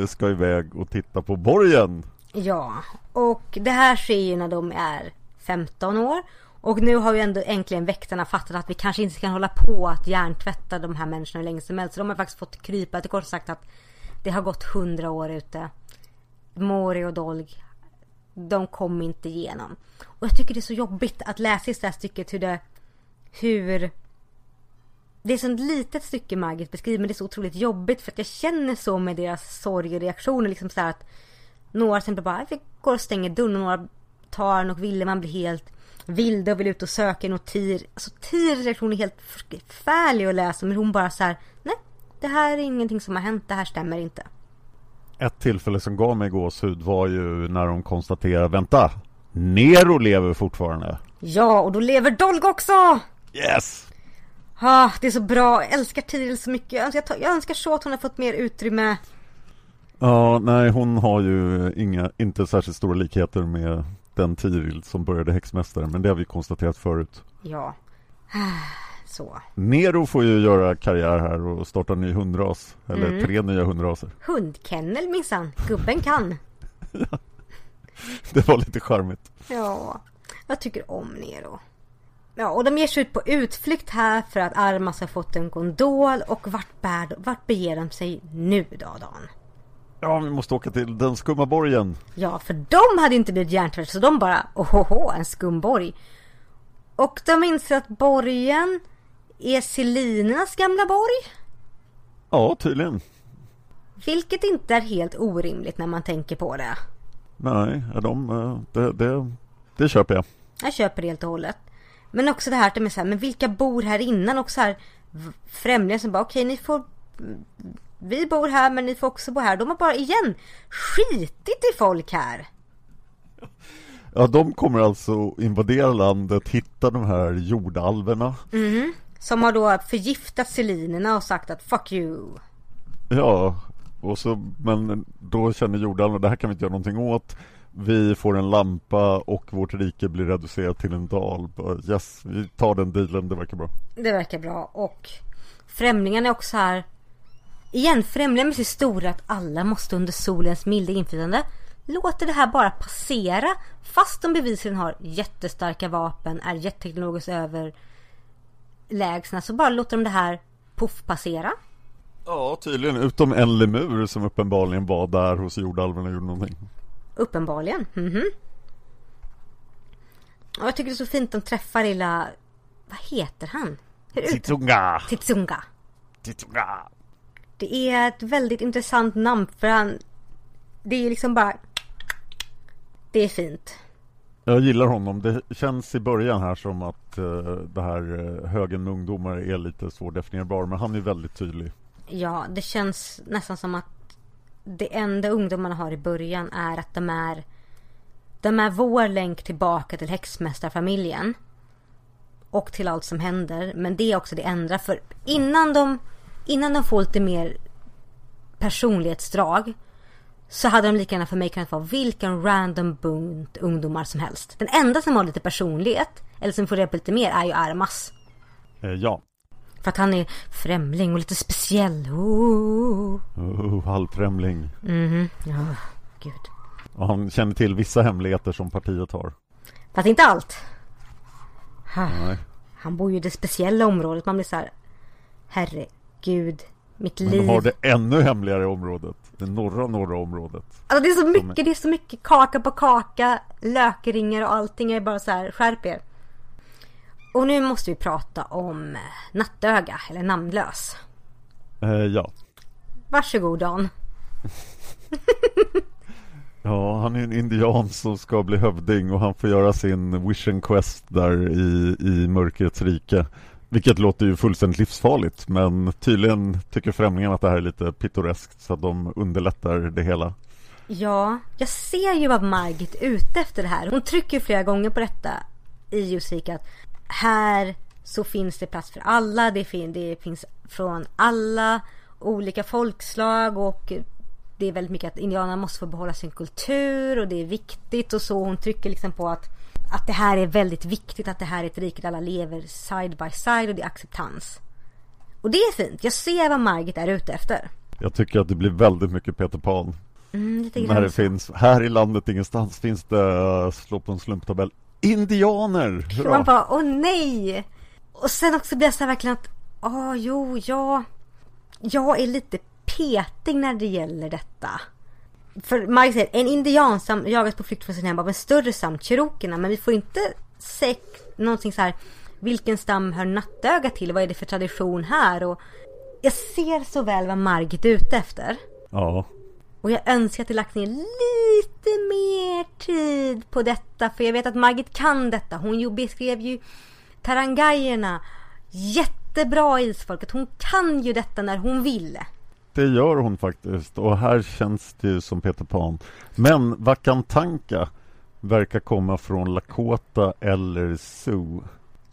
Speaker 2: eh, ska iväg och titta på borgen.
Speaker 3: Ja, och det här sker ju när de är 15 år. Och nu har ju ändå äntligen väktarna fattat att vi kanske inte kan hålla på att hjärntvätta de här människorna hur länge som helst. Så de har faktiskt fått krypa till kort sagt att det har gått 100 år ute. Mori och Dolg, de kom inte igenom. Och jag tycker det är så jobbigt att läsa i det här stycket hur det, hur det är så ett litet stycke Margit beskriver men det är så otroligt jobbigt för att jag känner så med deras sorg och reaktioner liksom så att några till exempel bara vi går och stänger dörren och några tar den och ville man blir helt vilda och vill ut och söka och Tir, alltså Tirs reaktion är helt förfärlig att läsa men hon bara så här nej det här är ingenting som har hänt, det här stämmer inte.
Speaker 2: Ett tillfälle som gav mig gåshud var ju när de konstaterar, vänta, Nero lever fortfarande.
Speaker 3: Ja och då lever Dolg också!
Speaker 2: Yes!
Speaker 3: Ah, det är så bra, jag älskar Tiril så mycket. Jag önskar, jag önskar så att hon har fått mer utrymme.
Speaker 2: Ja, nej hon har ju inga, inte särskilt stora likheter med den Tiril som började häxmästare, men det har vi konstaterat förut.
Speaker 3: Ja. *sighs* Så.
Speaker 2: Nero får ju göra karriär här och starta en ny hundras, eller tre nya hundraser.
Speaker 3: Hundkennel minsann, gubben kan. *laughs*
Speaker 2: Det var lite charmigt.
Speaker 3: Ja, jag tycker om Nero. Ja, och de ger sig ut på utflykt här för att Armas har fått en gondol och vart, bär, vart beger de sig nu då, Dan?
Speaker 2: Ja, vi måste åka till den skumma borgen.
Speaker 3: Ja, för de hade inte blivit hjärntvättade så de bara ohoho, en skumborg. Och de inser att borgen är Selinernas gamla borg.
Speaker 2: Ja, tydligen.
Speaker 3: Vilket inte är helt orimligt när man tänker på det.
Speaker 2: Nej, de, eh, det, det, det köper jag.
Speaker 3: Jag köper det helt och hållet. Men också det här att de är så här, men vilka bor här innan? Och så här främlingar som bara, okej ni får vi bor här men ni får också bo här. De har bara igen skitit i folk här.
Speaker 2: Ja, de kommer alltså invadera landet, hitta de här jordalverna.
Speaker 3: Som har då förgiftat selinerna och sagt att fuck you.
Speaker 2: Ja, och så, men då känner jordalverna, det här kan vi inte göra någonting åt. Vi får en lampa och vårt rike blir reducerat till en dal. Bara, Yes, vi tar den dealen, det verkar bra.
Speaker 3: Det verkar bra och främlingarna är också här. Igen, främlingar är så stora att alla måste under solens milda inflytande låter det här bara passera fast de bevisligen har jättestarka vapen, är jätteteknologiskt överlägsna så bara låter de det här poff passera.
Speaker 2: Ja, tydligen. Utom en lemur som uppenbarligen var där hos jordalverna och gjorde någonting.
Speaker 3: Uppenbarligen. Mhm. Och jag tycker det är så fint de träffar lilla... Vad heter han? Hur
Speaker 2: Titsunga!
Speaker 3: Titsunga.
Speaker 2: Titsunga!
Speaker 3: Det är ett väldigt intressant namn för han... Det är liksom bara... Det är fint.
Speaker 2: Jag gillar honom. Det känns i början här som att eh, det här uh, högen med ungdomar är lite svårdefinierbar, men han är väldigt tydlig.
Speaker 3: Ja, det känns nästan som att det enda ungdomarna har i början är att de är... De är vår länk tillbaka till häxmästarfamiljen. Och till allt som händer. Men det är också det enda. För innan de, innan de får lite mer personlighetsdrag. Så hade de lika gärna för mig kunnat vara vilken random bunt ungdomar som helst. Den enda som har lite personlighet, eller som får reda på lite mer, är ju Armas.
Speaker 2: Eh, ja.
Speaker 3: För att han är främling och lite speciell. Oh.
Speaker 2: Uh, halvfrämling.
Speaker 3: Mhm, ja, gud.
Speaker 2: Och han känner till vissa hemligheter som partiet har.
Speaker 3: Fast inte allt. Ha,
Speaker 2: Nej.
Speaker 3: Han bor ju i det speciella området. Man blir så här. Herregud. Mitt
Speaker 2: Men
Speaker 3: liv.
Speaker 2: de har det ännu hemligare området. Det norra, norra området.
Speaker 3: Alltså det är så mycket, det är så mycket kaka på kaka. Lökringar och allting. Jag är bara så här, skärp er. Och nu måste vi prata om eh, Nattöga, eller Namnlös.
Speaker 2: Eh, ja.
Speaker 3: Varsågod Dan. *laughs*
Speaker 2: Ja, han är en indian som ska bli hövding och han får göra sin vision quest där i, i mörkrets rike. Vilket låter ju fullständigt livsfarligt men tydligen tycker främlingarna att det här är lite pittoreskt så att de underlättar det hela.
Speaker 3: Ja, jag ser ju vad Margit är ute efter det här. Hon trycker flera gånger på detta i Ljusvik att här så finns det plats för alla. Det, fin- det finns från alla olika folkslag och det är väldigt mycket att indianerna måste få behålla sin kultur och det är viktigt och så. Hon trycker liksom på att, att det här är väldigt viktigt, att det här är ett rike där alla lever side by side och det är acceptans. Och det är fint. Jag ser vad Margit är ute efter.
Speaker 2: Jag tycker att det blir väldigt mycket Peter Pan.
Speaker 3: Mm,
Speaker 2: När det finns, här i landet ingenstans finns det, uh, slå på en slumptabell, indianer! Hurra!
Speaker 3: man bara, åh nej! Och sen också blir jag så här verkligen att, åh jo, jag, jag är lite petig när det gäller detta. För Mike säger, en indianstam jagas på flykt från sin hem av en större stam, cherokerna, men vi får inte se någonting så här, vilken stam hör nattöga till? Vad är det för tradition här? Och jag ser så väl vad Margit är ute efter.
Speaker 2: Ja,
Speaker 3: och jag önskar att jag lagt ner lite mer tid på detta. För jag vet att Margit kan detta. Hon ju beskrev ju Tarangajerna jättebra isfolket. Hon kan ju detta när hon vill.
Speaker 2: det gör hon faktiskt och här känns det ju som Peter Pan. Men Vakantanka verkar komma från Lakota eller Sioux.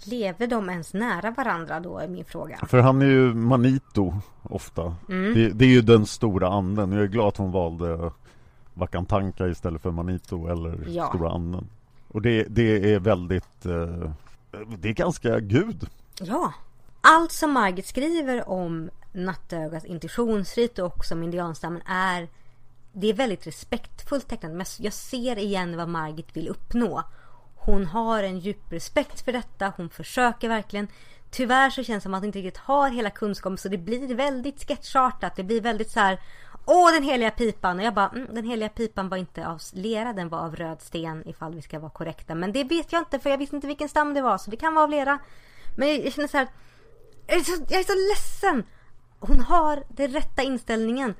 Speaker 3: Lever de ens nära varandra då är min fråga.
Speaker 2: För han är ju Manito ofta. Det, det är ju den stora anden. Jag är glad att hon valde Vakantanka istället för Manito eller
Speaker 3: Ja.
Speaker 2: stora anden. Och det, det är väldigt... Eh, det är ganska gud.
Speaker 3: Ja. Allt som Margit skriver om Nattögas intuitionsrit och också om indianstammen är det är väldigt respektfullt tecknat men jag ser igen vad Margit vill uppnå. Hon har en djup respekt för detta, hon försöker verkligen. Tyvärr så känns det som att hon inte riktigt har hela kunskapen så det blir väldigt sketchartat. Det blir väldigt så här. Åh den heliga pipan! Och jag bara, mm, den heliga pipan var inte av lera, den var av röd sten ifall vi ska vara korrekta. Men det vet jag inte för jag visste inte vilken stam det var så det kan vara av lera. Men jag, jag känner så här. Jag är, så, jag är så ledsen! Hon har den rätta inställningen.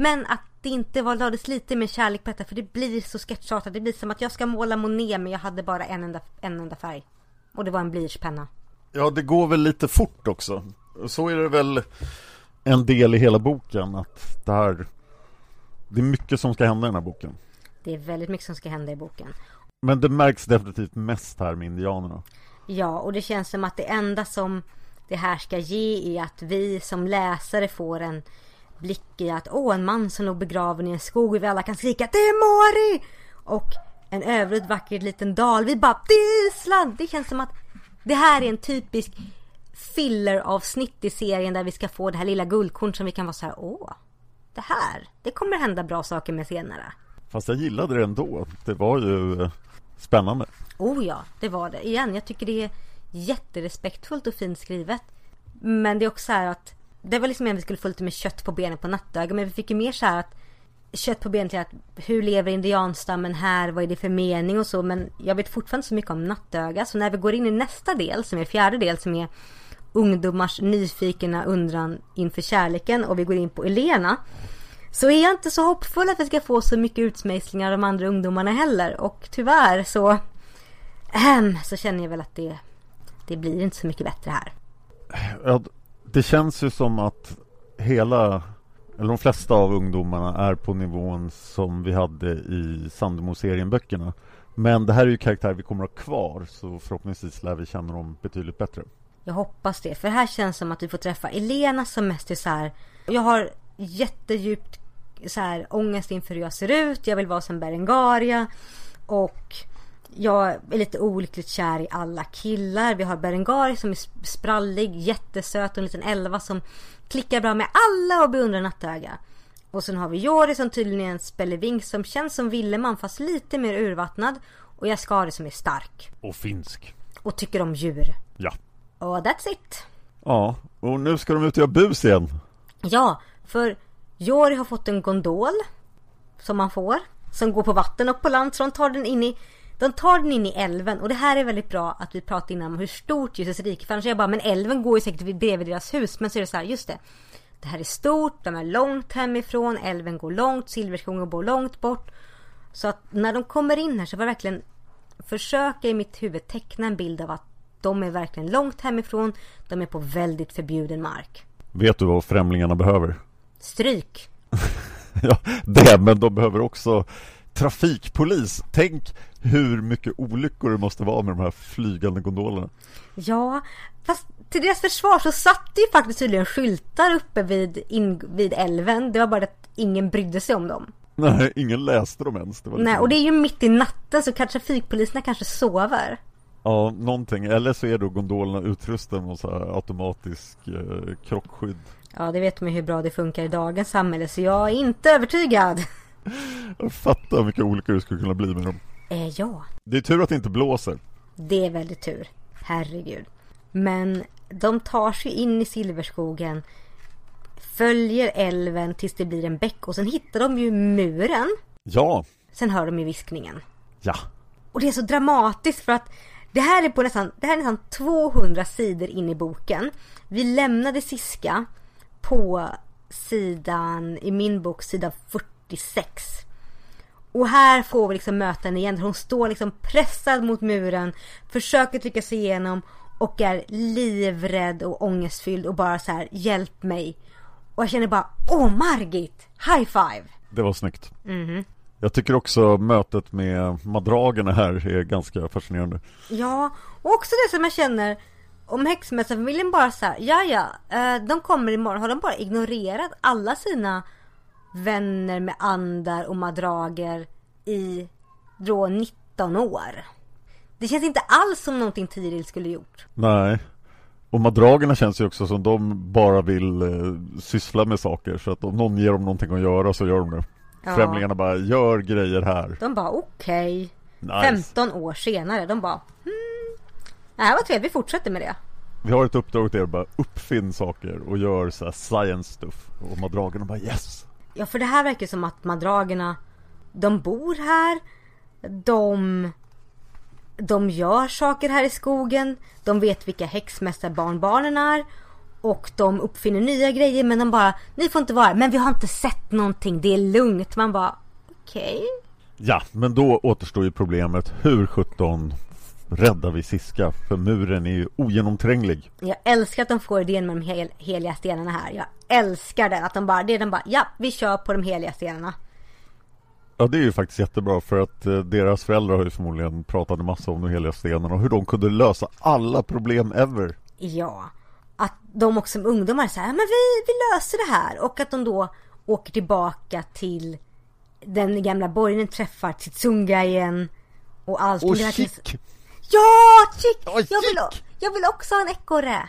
Speaker 3: Men att det inte var lades lite mer kärlek på detta för det blir så sketchartat. Det blir som att jag ska måla Monet men jag hade bara en enda, en enda färg. Och det var en blyertspenna.
Speaker 2: Ja, det går väl lite fort också. Så är det väl en del i hela boken att det här Det är mycket som ska hända i den här boken.
Speaker 3: Det är väldigt mycket som ska hända i boken.
Speaker 2: Men det märks definitivt mest här med indianerna.
Speaker 3: Ja, och det känns som att det enda som det här ska ge är att vi som läsare får en blick i att åh, en man som låg begraven i en skog och vi alla kan skrika det är Mori! Och en övrigt vacker liten dal. Vi bara det är Island! Det känns som att det här är en typisk filler-avsnitt i serien där vi ska få det här lilla guldkorn som vi kan vara så här åh, det här, det kommer hända bra saker med senare.
Speaker 2: Fast jag gillade det ändå. Det var ju eh, spännande.
Speaker 3: Oh ja, det var det. Igen, jag tycker det är jätterespektfullt och fint skrivet. Men det är också så här att det var liksom att vi skulle få lite mer kött på benen på nattöga. Men vi fick ju mer så här att kött på benen till att hur lever indianstammen här? Vad är det för mening och så? Men jag vet fortfarande så mycket om nattöga. Så när vi går in i nästa del som är fjärde del som är ungdomars nyfikna undran inför kärleken och vi går in på Elena. Så är jag inte så hoppfull att vi ska få så mycket utsmejslingar av de andra ungdomarna heller. Och tyvärr så, ähm, så känner jag väl att det, det blir inte så mycket bättre här.
Speaker 2: Jag det känns ju som att hela, eller de flesta av ungdomarna är på nivån som vi hade i Sandemo-serien böckerna. Men det här är ju karaktärer vi kommer att ha kvar så förhoppningsvis lär vi känna dem betydligt bättre.
Speaker 3: Jag hoppas det, för här känns det som att vi får träffa Elena som mest är så här. Jag har jättedjupt så här ångest inför hur jag ser ut. Jag vill vara som Berengaria. Och jag är lite olyckligt kär i alla killar. Vi har Berengaria som är sprallig, jättesöt och en liten elva som klickar bra med alla och beundrar nattöga. Och sen har vi Jori som tydligen är en spelevink som känns som Villeman fast lite mer urvattnad. Och Jaskari som är stark.
Speaker 2: Och finsk.
Speaker 3: Och tycker om djur.
Speaker 2: Ja.
Speaker 3: Och that's it.
Speaker 2: Ja, och nu ska de ut och göra bus igen.
Speaker 3: Ja, för Jori har fått en gondol. Som man får. Som går på vatten och på land. Så de tar den in i de tar den in i älven och det här är väldigt bra att vi pratar innan om hur stort Jesus rike För annars är jag bara, men älven går ju säkert bredvid deras hus. Men så är det så här, just det. Det här är stort, de är långt hemifrån, älven går långt, Silverskogen bor långt bort. Så att när de kommer in här så var jag verkligen försöka i mitt huvud teckna en bild av att de är verkligen långt hemifrån. De är på väldigt förbjuden mark.
Speaker 2: Vet du vad främlingarna behöver?
Speaker 3: Stryk. *laughs*
Speaker 2: ja, det, men de behöver också trafikpolis. Tänk hur mycket olyckor det måste vara med de här flygande gondolerna.
Speaker 3: Ja, fast till deras försvar så satt det ju faktiskt tydligen skyltar uppe vid, in, vid älven. Det var bara att ingen brydde sig om dem.
Speaker 2: Nej, ingen läste dem ens.
Speaker 3: Nej, och det är ju mitt i natten så kanske trafikpoliserna kanske sover.
Speaker 2: Ja, någonting. Eller så är då gondolerna utrustade med så här automatisk eh, krockskydd.
Speaker 3: Ja, det vet man ju hur bra det funkar i dagens samhälle, så jag är inte övertygad. *laughs*
Speaker 2: Jag fattar mycket olyckor det skulle kunna bli med dem.
Speaker 3: Eh, ja.
Speaker 2: Det är tur att det inte blåser.
Speaker 3: Det är väldigt tur. Herregud. Men de tar sig in i Silverskogen. Följer älven tills det blir en bäck och sen hittar de ju muren.
Speaker 2: Ja.
Speaker 3: Sen hör de ju viskningen.
Speaker 2: Ja.
Speaker 3: Och det är så dramatiskt för att det här är på nästan, det här är nästan 200 sidor in i boken. Vi lämnade Siska på sidan, i min bok, sida 46. Och här får vi liksom möta henne igen. Hon står liksom pressad mot muren, försöker trycka sig igenom och är livrädd och ångestfylld och bara så här, hjälp mig. Och jag känner bara, åh Margit, high five!
Speaker 2: Det var snyggt.
Speaker 3: Mm.
Speaker 2: Jag tycker också mötet med madragerna här är ganska fascinerande.
Speaker 3: Ja, och också det som jag känner om häxmästarfamiljen bara så här, ja ja, eh, de kommer imorgon. Har de bara ignorerat alla sina vänner med andar och madrager i då 19 år? Det känns inte alls som någonting Tiril skulle gjort.
Speaker 2: Nej. Och madragerna känns ju också som de bara vill eh, syssla med saker. Så att om någon ger dem någonting att göra så gör de det. Ja. Främlingarna bara, gör grejer här.
Speaker 3: De bara, okej. Okay. Nice. 15 år senare, de bara, hmm. Det här var trevligt, vi fortsätter med det.
Speaker 2: Vi har ett uppdrag till er, bara uppfinn saker och gör så science stuff. Och madragerna bara yes.
Speaker 3: Ja, för det här verkar som att madragerna, de bor här. De de gör saker här i skogen. De vet vilka häxmästarbarnbarnen är. Och de uppfinner nya grejer men de bara, ni får inte vara här, Men vi har inte sett någonting, det är lugnt. Man bara, okej. Okay.
Speaker 2: Ja, men då återstår ju problemet. Hur sjutton räddar vi Siska, för muren är ju ogenomtränglig.
Speaker 3: Jag älskar att de får idén med de hel, heliga stenarna här. Jag älskar det. Att de bara, det är de bara, ja, vi kör på de heliga stenarna.
Speaker 2: Ja det är ju faktiskt jättebra för att eh, deras föräldrar har ju förmodligen pratat en massa om de heliga stenarna och hur de kunde lösa alla problem ever.
Speaker 3: Ja. Att de också som ungdomar säger, men vi, vi löser det här. Och att de då åker tillbaka till den gamla borgen, träffar Titsunga igen. Och allting.
Speaker 2: Och chick!
Speaker 3: Ja, chick!
Speaker 2: Oj,
Speaker 3: jag, vill, jag vill också ha en ekorre.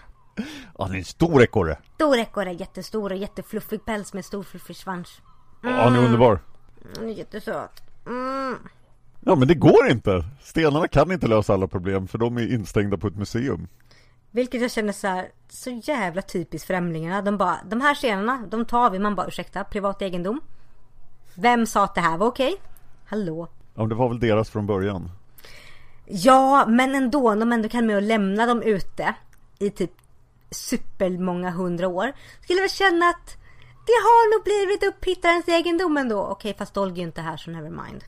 Speaker 2: Ja det är en stor ekorre!
Speaker 3: Stor ekorre, jättestor och jättefluffig päls med stor fluffig svans.
Speaker 2: Ja han är underbar.
Speaker 3: Den är jättesöt. Mm.
Speaker 2: Ja men det går inte! Stenarna kan inte lösa alla problem för de är instängda på ett museum.
Speaker 3: Vilket jag känner så här, så jävla typiskt främlingarna. De bara, de här scenerna, de tar vi. Man bara, ursäkta, privat egendom. Vem sa att det här var okej? Hallå?
Speaker 2: Ja men det var väl deras från början.
Speaker 3: Ja, men ändå, de ändå kan med att lämna dem ute i typ supermånga hundra år. Skulle väl känna att det har nog blivit upphittarens egendom ändå. Okej, fast Dolg är inte här så never mind.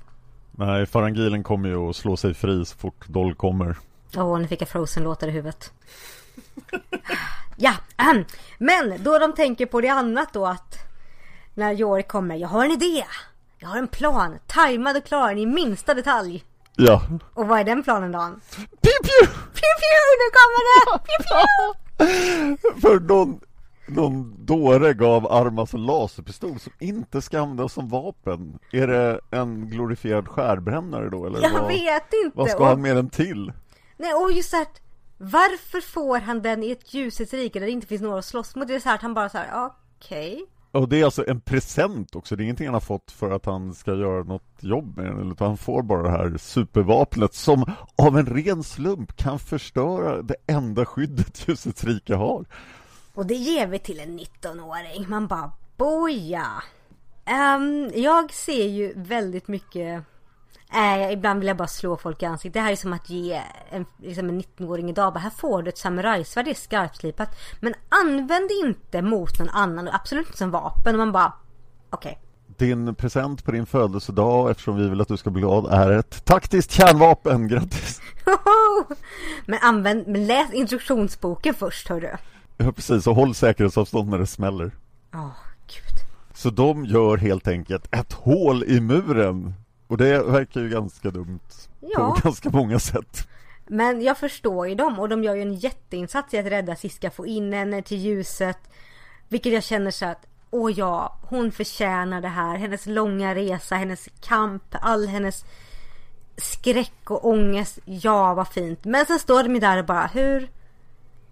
Speaker 2: Nej, Farangilen kommer ju att slå sig fri så fort Doll kommer.
Speaker 3: Åh, nu fick jag Frozen-låtar i huvudet. ja, ahem. men då de tänker på det annat då att när Jorik kommer, jag har en idé. Jag har en plan, tajmad och klar i minsta detalj.
Speaker 2: Ja.
Speaker 3: Och vad är den planen Dan?
Speaker 2: Pew pew!
Speaker 3: Pew pew, nu kommer det! Pew pew! *laughs*
Speaker 2: För någon, någon dåre gav Armas en laserpistol som inte ska användas som vapen. Är det en glorifierad skärbrännare då eller?
Speaker 3: Jag
Speaker 2: vad,
Speaker 3: vet inte.
Speaker 2: Vad ska
Speaker 3: Och-
Speaker 2: han med den till?
Speaker 3: Nej, och just att, varför får han den i ett ljusets rike där det inte finns några att slåss mot? Det är så här att han bara så här, okej.
Speaker 2: Och det är alltså en present också, det är ingenting han har fått för att han ska göra något jobb med den, utan han får bara det här supervapnet som av en ren slump kan förstöra det enda skyddet *laughs* ljusets rike har.
Speaker 3: Och det ger vi till en 19-åring. Man bara, boja. Um, jag ser ju väldigt mycket äh, ibland vill jag bara slå folk i ansiktet. Det här är som att ge en, liksom en 19-åring idag bara, här får du ett samurajsvärd, det är skarpslipat. Men använd det inte mot någon annan, och absolut inte som vapen. Och man bara, okej.
Speaker 2: Din present på din födelsedag, eftersom vi vill att du ska bli glad, är ett taktiskt kärnvapen. Grattis! *laughs*
Speaker 3: Men använd, men läs instruktionsboken först hörru.
Speaker 2: Ja, precis, och håll säkerhetsavstånd när det smäller.
Speaker 3: Åh, gud.
Speaker 2: Så de gör helt enkelt ett hål i muren. Och det verkar ju ganska dumt
Speaker 3: Ja.
Speaker 2: på ganska många sätt.
Speaker 3: Men jag förstår ju dem och de gör ju en jätteinsats i att rädda Siska, få in henne till ljuset. Vilket jag känner så att, åh ja, hon förtjänar det här. Hennes långa resa, hennes kamp, all hennes skräck och ångest. Ja, vad fint. Men sen står de ju där och bara, hur,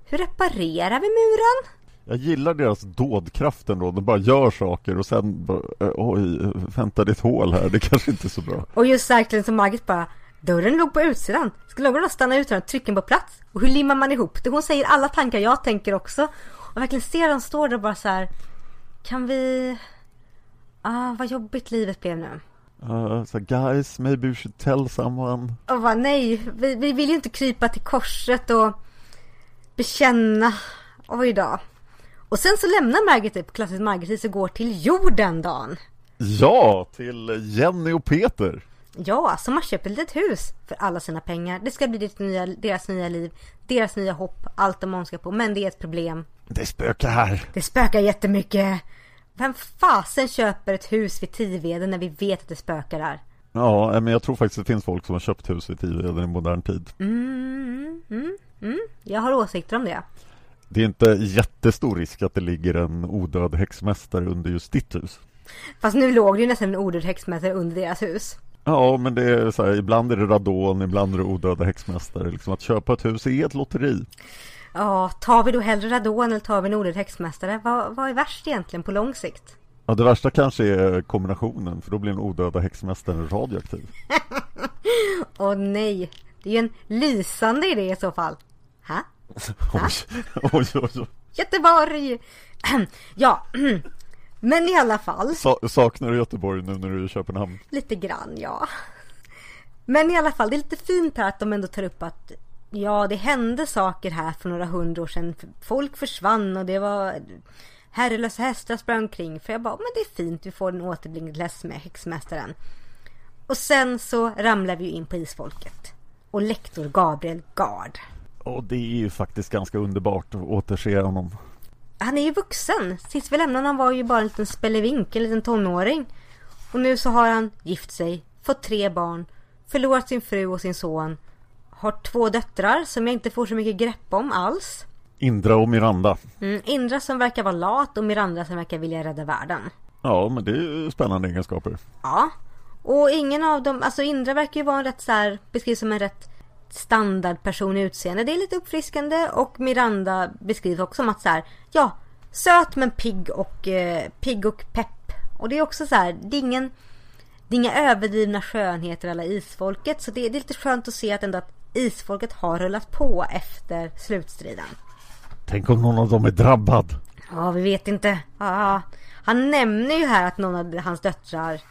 Speaker 3: hur reparerar vi muren?
Speaker 2: Jag gillar deras dådkraft ändå, de bara gör saker och sen bara, eh, oj, vänta det är ett hål här, det kanske inte är så bra.
Speaker 3: Och just verkligen som Margit bara, dörren låg på utsidan. Skulle någon stanna utan att trycka på plats? Och hur limmar man ihop det? Hon säger alla tankar jag tänker också. Och verkligen ser dem stå där och bara så här. Kan vi... Ah, vad jobbigt livet blev nu.
Speaker 2: Uh, så guys, maybe you should tell someone.
Speaker 3: Och bara nej, vi, vi vill ju inte krypa till korset och bekänna. Oj då. Och sen så lämnar Margit det på klassiskt Margit och går till jorden Dan.
Speaker 2: Ja, till Jenny och Peter.
Speaker 3: Ja, som har köpt ett litet hus för alla sina pengar. Det ska bli deras nya, deras nya liv, deras nya hopp, allt de önskar på. Men det är ett problem.
Speaker 2: Det spökar här.
Speaker 3: Det spökar jättemycket. Vem fasen köper ett hus vid Tiveden när vi vet att det spökar där?
Speaker 2: Ja, men jag tror faktiskt det finns folk som har köpt hus vid Tiveden i modern tid.
Speaker 3: Mm, mm, mm. Jag har åsikter om det.
Speaker 2: Det är inte jättestor risk att det ligger en odöd häxmästare under just ditt hus.
Speaker 3: Fast nu låg det ju nästan en odöd häxmästare under deras hus.
Speaker 2: Ja, men det är så här, ibland är det radon, ibland är det odöda häxmästare. Liksom att köpa ett hus är ett lotteri.
Speaker 3: Ja, tar vi då hellre radon eller tar vi en odöd häxmästare? Vad, vad är värst egentligen på lång sikt?
Speaker 2: Ja, det värsta kanske är kombinationen, för då blir den odöda häxmästaren radioaktiv. *laughs*
Speaker 3: Åh nej, det är ju en lysande idé i så fall. Ha?
Speaker 2: Oj, oj, oj. oj.
Speaker 3: Göteborg! *clears throat* ja, *clears throat* men i alla fall.
Speaker 2: Sa- saknar du Göteborg nu när du är i Köpenhamn?
Speaker 3: Lite grann, ja. Men i alla fall, det är lite fint här att de ändå tar upp att ja, det hände saker här för några hundra år sedan. Folk försvann och det var herrelösa hästar sprang omkring. För jag bara, men det är fint, vi får en återblinkning med häxmästaren. Och sen så ramlar vi ju in på isfolket. och lektor Gabriel Gard.
Speaker 2: Och det är ju faktiskt ganska underbart att återse honom.
Speaker 3: Han är ju vuxen. Sist vi lämnade honom var ju bara en liten spelevink, en liten tonåring. Och nu så har han gift sig, fått tre barn, förlorat sin fru och sin son. Har två döttrar som jag inte får så mycket grepp om alls.
Speaker 2: Indra och Miranda.
Speaker 3: Mm, Indra som verkar vara lat och Miranda som verkar vilja rädda världen.
Speaker 2: Ja, men det är spännande egenskaper.
Speaker 3: Ja. Och ingen av dem, alltså Indra verkar ju vara en rätt så här, beskrivs som en rätt standardperson i utseende. Det är lite uppfriskande och Miranda beskrivs också som att så här, ja, söt men pigg och, eh, pigg och pepp. Och det är också så här, det är ingen, det är inga överdrivna skönheter alla isfolket. Så det, det är lite skönt att se att ändå att isfolket har rullat på efter slutstriden.
Speaker 2: Tänk om någon av dem är drabbad.
Speaker 3: Ja, vi vet inte. Ja, han nämner ju här att någon av hans döttrar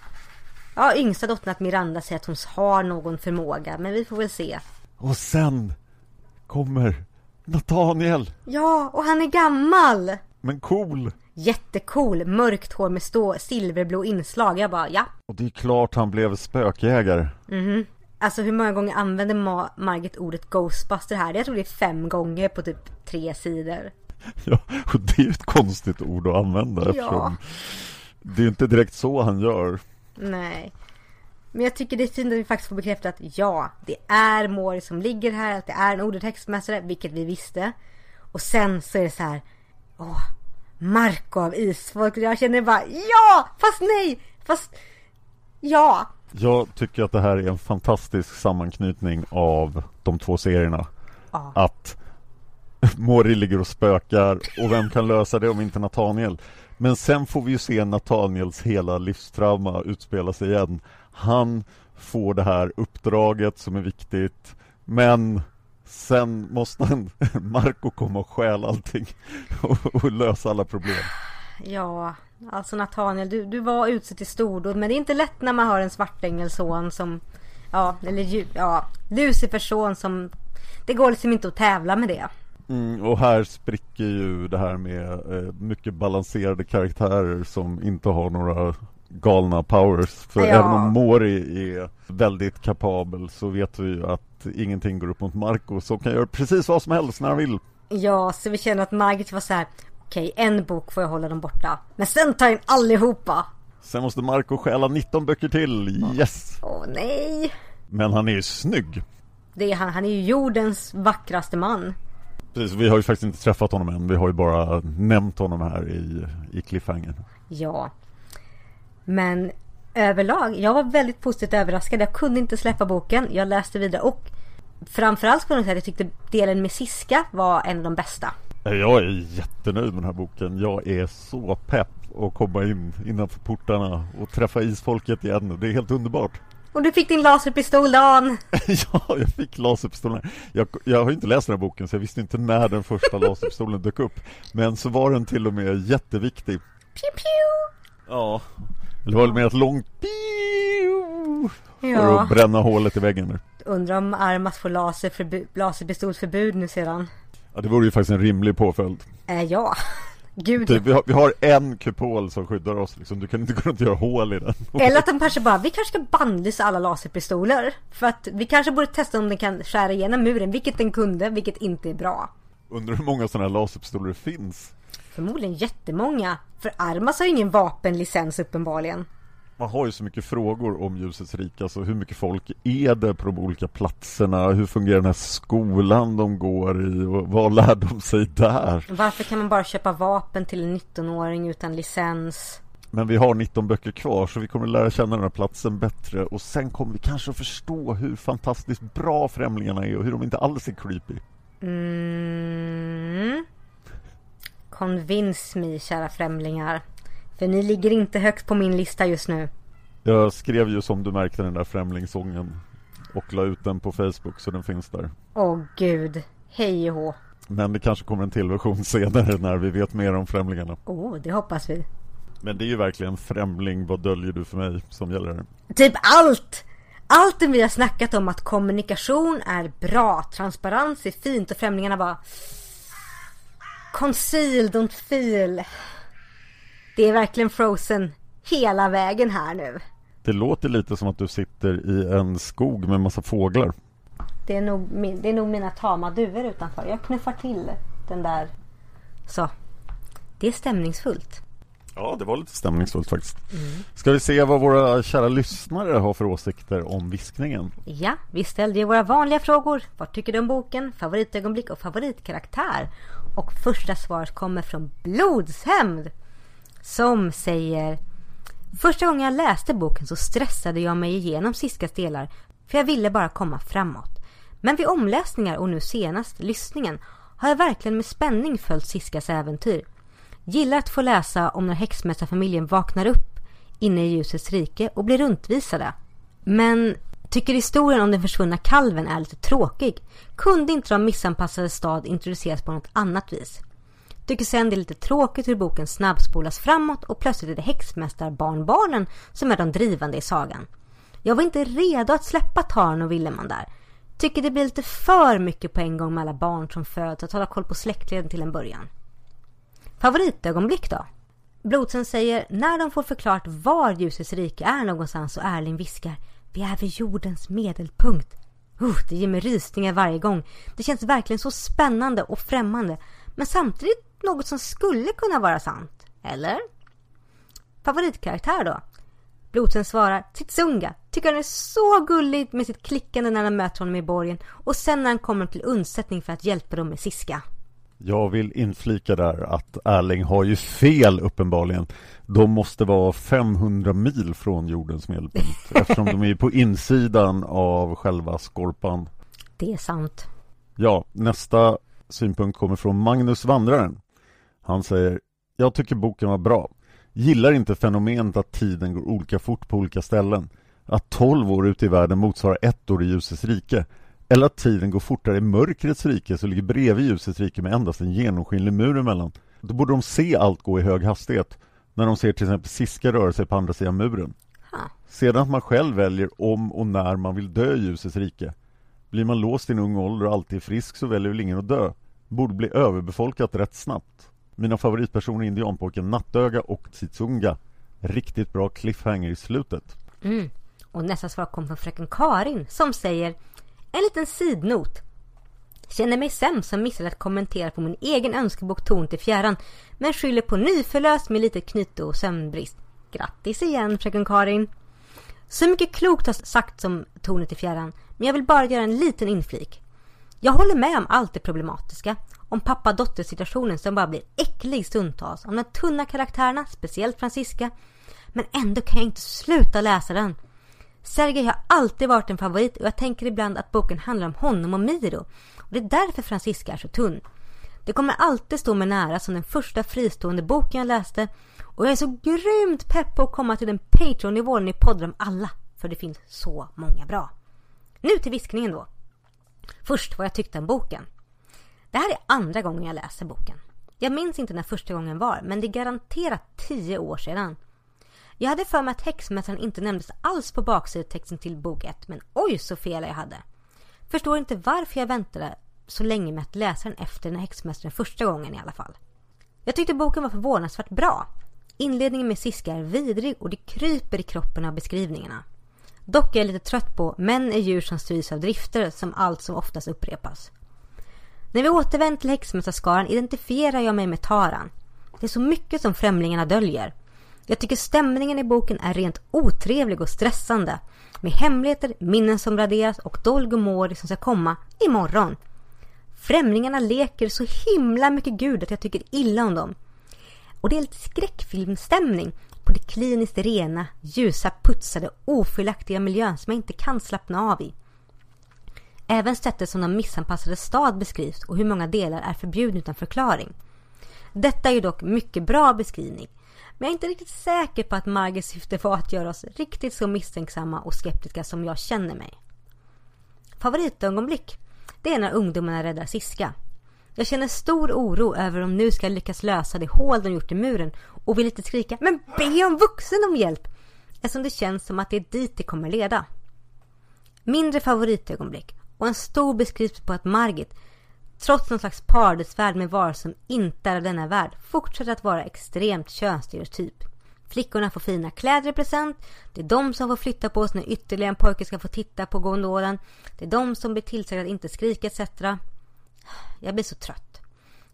Speaker 3: Ja, yngsta dottern att Miranda säger att hon har någon förmåga, men vi får väl se.
Speaker 2: Och sen kommer Nathaniel.
Speaker 3: Ja, och han är gammal!
Speaker 2: Men cool.
Speaker 3: Jättecool, mörkt hår med stå, silverblå inslag. Jag bara, ja.
Speaker 2: Och det är klart han blev spökjägare.
Speaker 3: Mhm. Alltså hur många gånger använder Ma- Margit ordet Ghostbuster här? Jag tror det är fem gånger på typ tre sidor. *laughs*
Speaker 2: Ja, och det är ju ett konstigt ord att använda
Speaker 3: Ja.
Speaker 2: eftersom det är inte direkt så han gör.
Speaker 3: Nej. Men jag tycker det är fint att vi faktiskt får bekräftat att ja, det är Mori som ligger här, att det är en ordetextmästare, vilket vi visste. Och sen så är det så här, åh, Marco av Isfolk. Jag känner bara, ja, fast nej, fast ja.
Speaker 2: Jag tycker att det här är en fantastisk sammanknytning av de två serierna.
Speaker 3: Ja.
Speaker 2: Att Mori ligger och spökar och vem kan lösa det om inte Nathaniel? Men sen får vi ju se Nathaniels hela livstrauma utspela sig igen. Han får det här uppdraget som är viktigt men sen måste han, *laughs* Marco komma och stjäla allting *laughs* och, och lösa alla problem.
Speaker 3: Ja, alltså Nathaniel, du, du var utsedd till stordåd, men det är inte lätt när man har en svartängelson som, ja, eller ja, Lucifers son som, det går liksom inte att tävla med det.
Speaker 2: Mm, och här spricker ju det här med eh, mycket balanserade karaktärer som inte har några galna powers. För
Speaker 3: Ja.
Speaker 2: även om Mori är väldigt kapabel så vet vi ju att ingenting går upp mot Marco som kan göra precis vad som helst när han vill.
Speaker 3: Ja, så vi känner att Margit var så här. Okej, en bok får jag hålla dem borta. Men sen tar jag in allihopa.
Speaker 2: Sen måste Marco stjäla 19 böcker till, yes!
Speaker 3: Åh nej.
Speaker 2: Men han är ju snygg.
Speaker 3: Det är han, han är ju jordens vackraste man.
Speaker 2: Precis, vi har ju faktiskt inte träffat honom än, vi har ju bara nämnt honom här i, i cliffhanger.
Speaker 3: Ja. Men överlag, jag var väldigt positivt överraskad. Jag kunde inte släppa boken. Jag läste vidare och framförallt skulle jag säga att jag tyckte delen med Siska var en av de bästa.
Speaker 2: Jag är jättenöjd med den här boken. Jag är så pepp att komma in innanför portarna och träffa isfolket igen. Det är helt underbart.
Speaker 3: Och du fick din laserpistol Dan! *laughs*
Speaker 2: ja, jag fick laserpistolen. Jag, jag har ju inte läst den här boken så jag visste inte när den första *laughs* laserpistolen dök upp. Men så var den till och med jätteviktig.
Speaker 3: Pew pew!
Speaker 2: Ja. Det var väl mer ett långt piu för
Speaker 3: Ja.
Speaker 2: att bränna hålet i väggen där.
Speaker 3: Undrar om Armas får laserförbu- laserpistolsförbud nu sedan.
Speaker 2: Ja, det vore ju faktiskt en rimlig påföljd.
Speaker 3: Eh, ja. *laughs* Gud.
Speaker 2: Typ, vi, har, vi har en kupol som skyddar oss liksom. Du kan inte *laughs* gå runt och göra hål i den.
Speaker 3: Eller att de kanske bara, vi kanske ska bannlysa alla laserpistoler. För att vi kanske borde testa om den kan skära igenom muren, vilket den kunde, vilket inte är bra.
Speaker 2: Undrar hur många sådana här laserpistoler det finns.
Speaker 3: Förmodligen jättemånga. För Armas har ju ingen vapenlicens uppenbarligen.
Speaker 2: Man har ju så mycket frågor om ljusets rike, alltså hur mycket folk är det på de olika platserna? Hur fungerar den här skolan de går i? Och vad lär de sig där?
Speaker 3: Varför kan man bara köpa vapen till en 19-åring utan licens?
Speaker 2: Men vi har 19 böcker kvar så vi kommer lära känna den här platsen bättre och sen kommer vi kanske att förstå hur fantastiskt bra främlingarna är och hur de inte alls är creepy.
Speaker 3: Mm. Convince me, kära främlingar. För ni ligger inte högt på min lista just nu.
Speaker 2: Jag skrev ju som du märkte den där främlingssången och la ut den på Facebook så den finns där.
Speaker 3: Åh gud. Hej och.
Speaker 2: Men det kanske kommer en till version senare när vi vet mer om främlingarna.
Speaker 3: Oh, det hoppas vi.
Speaker 2: Men det är ju verkligen främling, vad döljer du för mig som gäller här.
Speaker 3: Typ allt! Allt det vi har snackat om att kommunikation är bra, transparens är fint och främlingarna bara Conceal, don't feel. Det är verkligen frozen hela vägen här nu.
Speaker 2: Det låter lite som att du sitter i en skog med massa fåglar.
Speaker 3: Det är nog, min- det är nog mina tama duvor utanför. Jag knuffar till den där. Så. Det är stämningsfullt.
Speaker 2: Ja, det var lite stämningsfullt faktiskt. Ska vi se vad våra kära lyssnare har för åsikter om viskningen?
Speaker 3: Ja, vi ställde ju våra vanliga frågor. Vad tycker du om boken? Favoritögonblick och favoritkaraktär? Och första svaret kommer från Blodshämnd. Som säger Första gången jag läste boken så stressade jag mig igenom Siskas delar för jag ville bara komma framåt. Men vid omläsningar och nu senast lyssningen har jag verkligen med spänning följt Siskas äventyr. Gillar att få läsa om när häxmästarfamiljen vaknar upp inne i ljusets rike och blir runtvisade. Men tycker historien om den försvunna kalven är lite tråkig. Kunde inte de missanpassade stad introduceras på något annat vis? Tycker sen det är lite tråkigt hur boken snabbspolas framåt och plötsligt är det häxmästarbarnbarnen som är de drivande i sagan. Jag var inte redo att släppa Tarn och Villeman där. Tycker det blir lite för mycket på en gång med alla barn som föds att hålla koll på släktleden till en början. Favoritögonblick då? Blodsen säger när de får förklarat var ljusets rike är någonstans och Erling viskar vi är vid jordens medelpunkt. Uh, det ger mig rysningar varje gång. Det känns verkligen så spännande och främmande men samtidigt något som skulle kunna vara sant. Eller? Favoritkaraktär då? Blodsen svarar Titsunga. Tycker han är så gullig med sitt klickande när han möter honom i borgen och sen när han kommer till undsättning för att hjälpa dem med Siska.
Speaker 2: Jag vill inflika där att Erling har ju fel uppenbarligen. De måste vara 500 mil från jordens medelpunkt *laughs* eftersom de är på insidan av själva skorpan.
Speaker 3: Det är sant.
Speaker 2: Ja, nästa synpunkt kommer från Magnus Vandraren. Han säger Jag tycker boken var bra. Gillar inte fenomenet att tiden går olika fort på olika ställen. Att 12 år ute i världen motsvarar ett år i ljusets rike. Eller att tiden går fortare i mörkrets rike som ligger bredvid ljusets rike med endast en genomskinlig mur emellan. Då borde de se allt gå i hög hastighet. När de ser till exempel Siska röra sig på andra sidan muren.
Speaker 3: Ha.
Speaker 2: Sedan att man själv väljer om och när man vill dö i ljusets rike. Blir man låst i en ung ålder och alltid frisk så väljer väl ingen att dö. Borde bli överbefolkat rätt snabbt. Mina favoritpersoner är indianpojken Nattöga och Titsunga. Riktigt bra cliffhanger i slutet.
Speaker 3: Mm. Och nästa svar kom från fröken Karin som säger En liten sidnot. Känner mig sämst som missade att kommentera på min egen önskebok Torn till fjärran men skyller på nyförlöst med lite knyte och sömnbrist. Grattis igen fröken Karin. Så mycket klokt har sagt som Tornet i fjärran men jag vill bara göra en liten inflik. Jag håller med om allt det problematiska. Om pappa-dotter situationen som bara blir äcklig stundtals. Om de tunna karaktärerna, speciellt Francisca. Men ändå kan jag inte sluta läsa den. Sergej har alltid varit en favorit och jag tänker ibland att boken handlar om honom och Miro. Det är därför Francisca är så tunn. Det kommer alltid stå mig nära som den första fristående boken jag läste. Och jag är så grymt pepp på att komma till den Patreon-nivån ni poddar om alla. För det finns så många bra. Nu till viskningen då. Först vad jag tyckte om boken. Det här är andra gången jag läser boken. Jag minns inte när första gången var, men det är garanterat tio år sedan. Jag hade för mig att häxmästaren inte nämndes alls på baksidetexten till bok 1, men oj så fel jag hade. Förstår inte varför jag väntade så länge med att läsa den efter den häxmästaren första gången i alla fall. Jag tyckte boken var förvånansvärt bra. Inledningen med Siska är vidrig och det kryper i kroppen av beskrivningarna. Dock är jag lite trött på män är djur som styrs av drifter som allt som oftast upprepas. När vi återvänder till häxmästarskaran identifierar jag mig med Taran. Det är så mycket som främlingarna döljer. Jag tycker stämningen i boken är rent otrevlig och stressande. Med hemligheter, minnen som raderas och Dolgomori som ska komma imorgon. Främlingarna leker så himla mycket gud att jag tycker illa om dem. Och det är lite skräckfilmstämning på det kliniskt rena, ljusa, putsade, ofelaktiga miljön som jag inte kan slappna av i. Även sättet som de missanpassade stad beskrivs och hur många delar är förbjudna utan förklaring. Detta är ju dock mycket bra beskrivning. Men jag är inte riktigt säker på att Margits syfte var att göra oss riktigt så misstänksamma och skeptiska som jag känner mig. Favoritögonblick? Det är när ungdomarna räddar Siska. Jag känner stor oro över om nu ska lyckas lösa det hål de gjort i muren och vill inte skrika men be om vuxen om hjälp eftersom det känns som att det är dit det kommer leda. Mindre favoritögonblick och en stor beskrivning på att Margit trots någon slags paradisvärld med varor som inte är av denna värld fortsätter att vara extremt könsstereotyp. Flickorna får fina kläder i present. Det är de som får flytta på sig när ytterligare en pojke ska få titta på gondolen. Det är de som blir tillsagda att inte skrika etc. Jag blir så trött.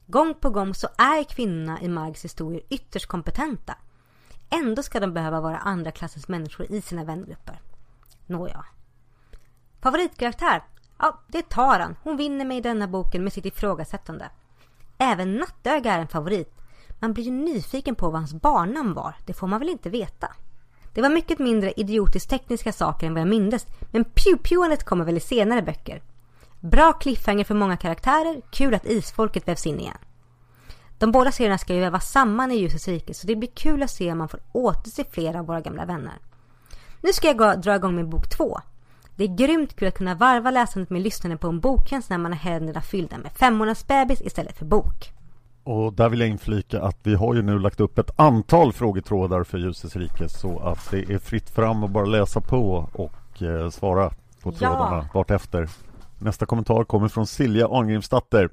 Speaker 3: Gång på gång så är kvinnorna i Margs historier ytterst kompetenta. Ändå ska de behöva vara andra klassens människor i sina vängrupper. Nåja. Favoritkaraktär? Ja, det tar han. Hon vinner mig i denna boken med sitt ifrågasättande. Även Nattöga är en favorit. Man blir ju nyfiken på vad hans barnnamn var. Det får man väl inte veta. Det var mycket mindre idiotiskt tekniska saker än vad jag mindes. Men pew-pewandet kommer väl i senare böcker. Bra cliffhanger för många karaktärer. Kul att isfolket vävs in igen. De båda serierna ska ju vävas samman i Ljusets rike så det blir kul att se om man får återse flera av våra gamla vänner. Nu ska jag gå, dra igång med bok två. Det är grymt kul att kunna varva läsandet med lyssnandet på en boktjänst när man har händerna fyllda med femmornas bebis istället för bok.
Speaker 2: Och där vill jag inflika att vi har ju nu lagt upp ett antal frågetrådar för Ljusets rike så att det är fritt fram att bara läsa på och eh, svara på trådarna ja. vartefter. Nästa kommentar kommer från Silja Arngrimsdatter.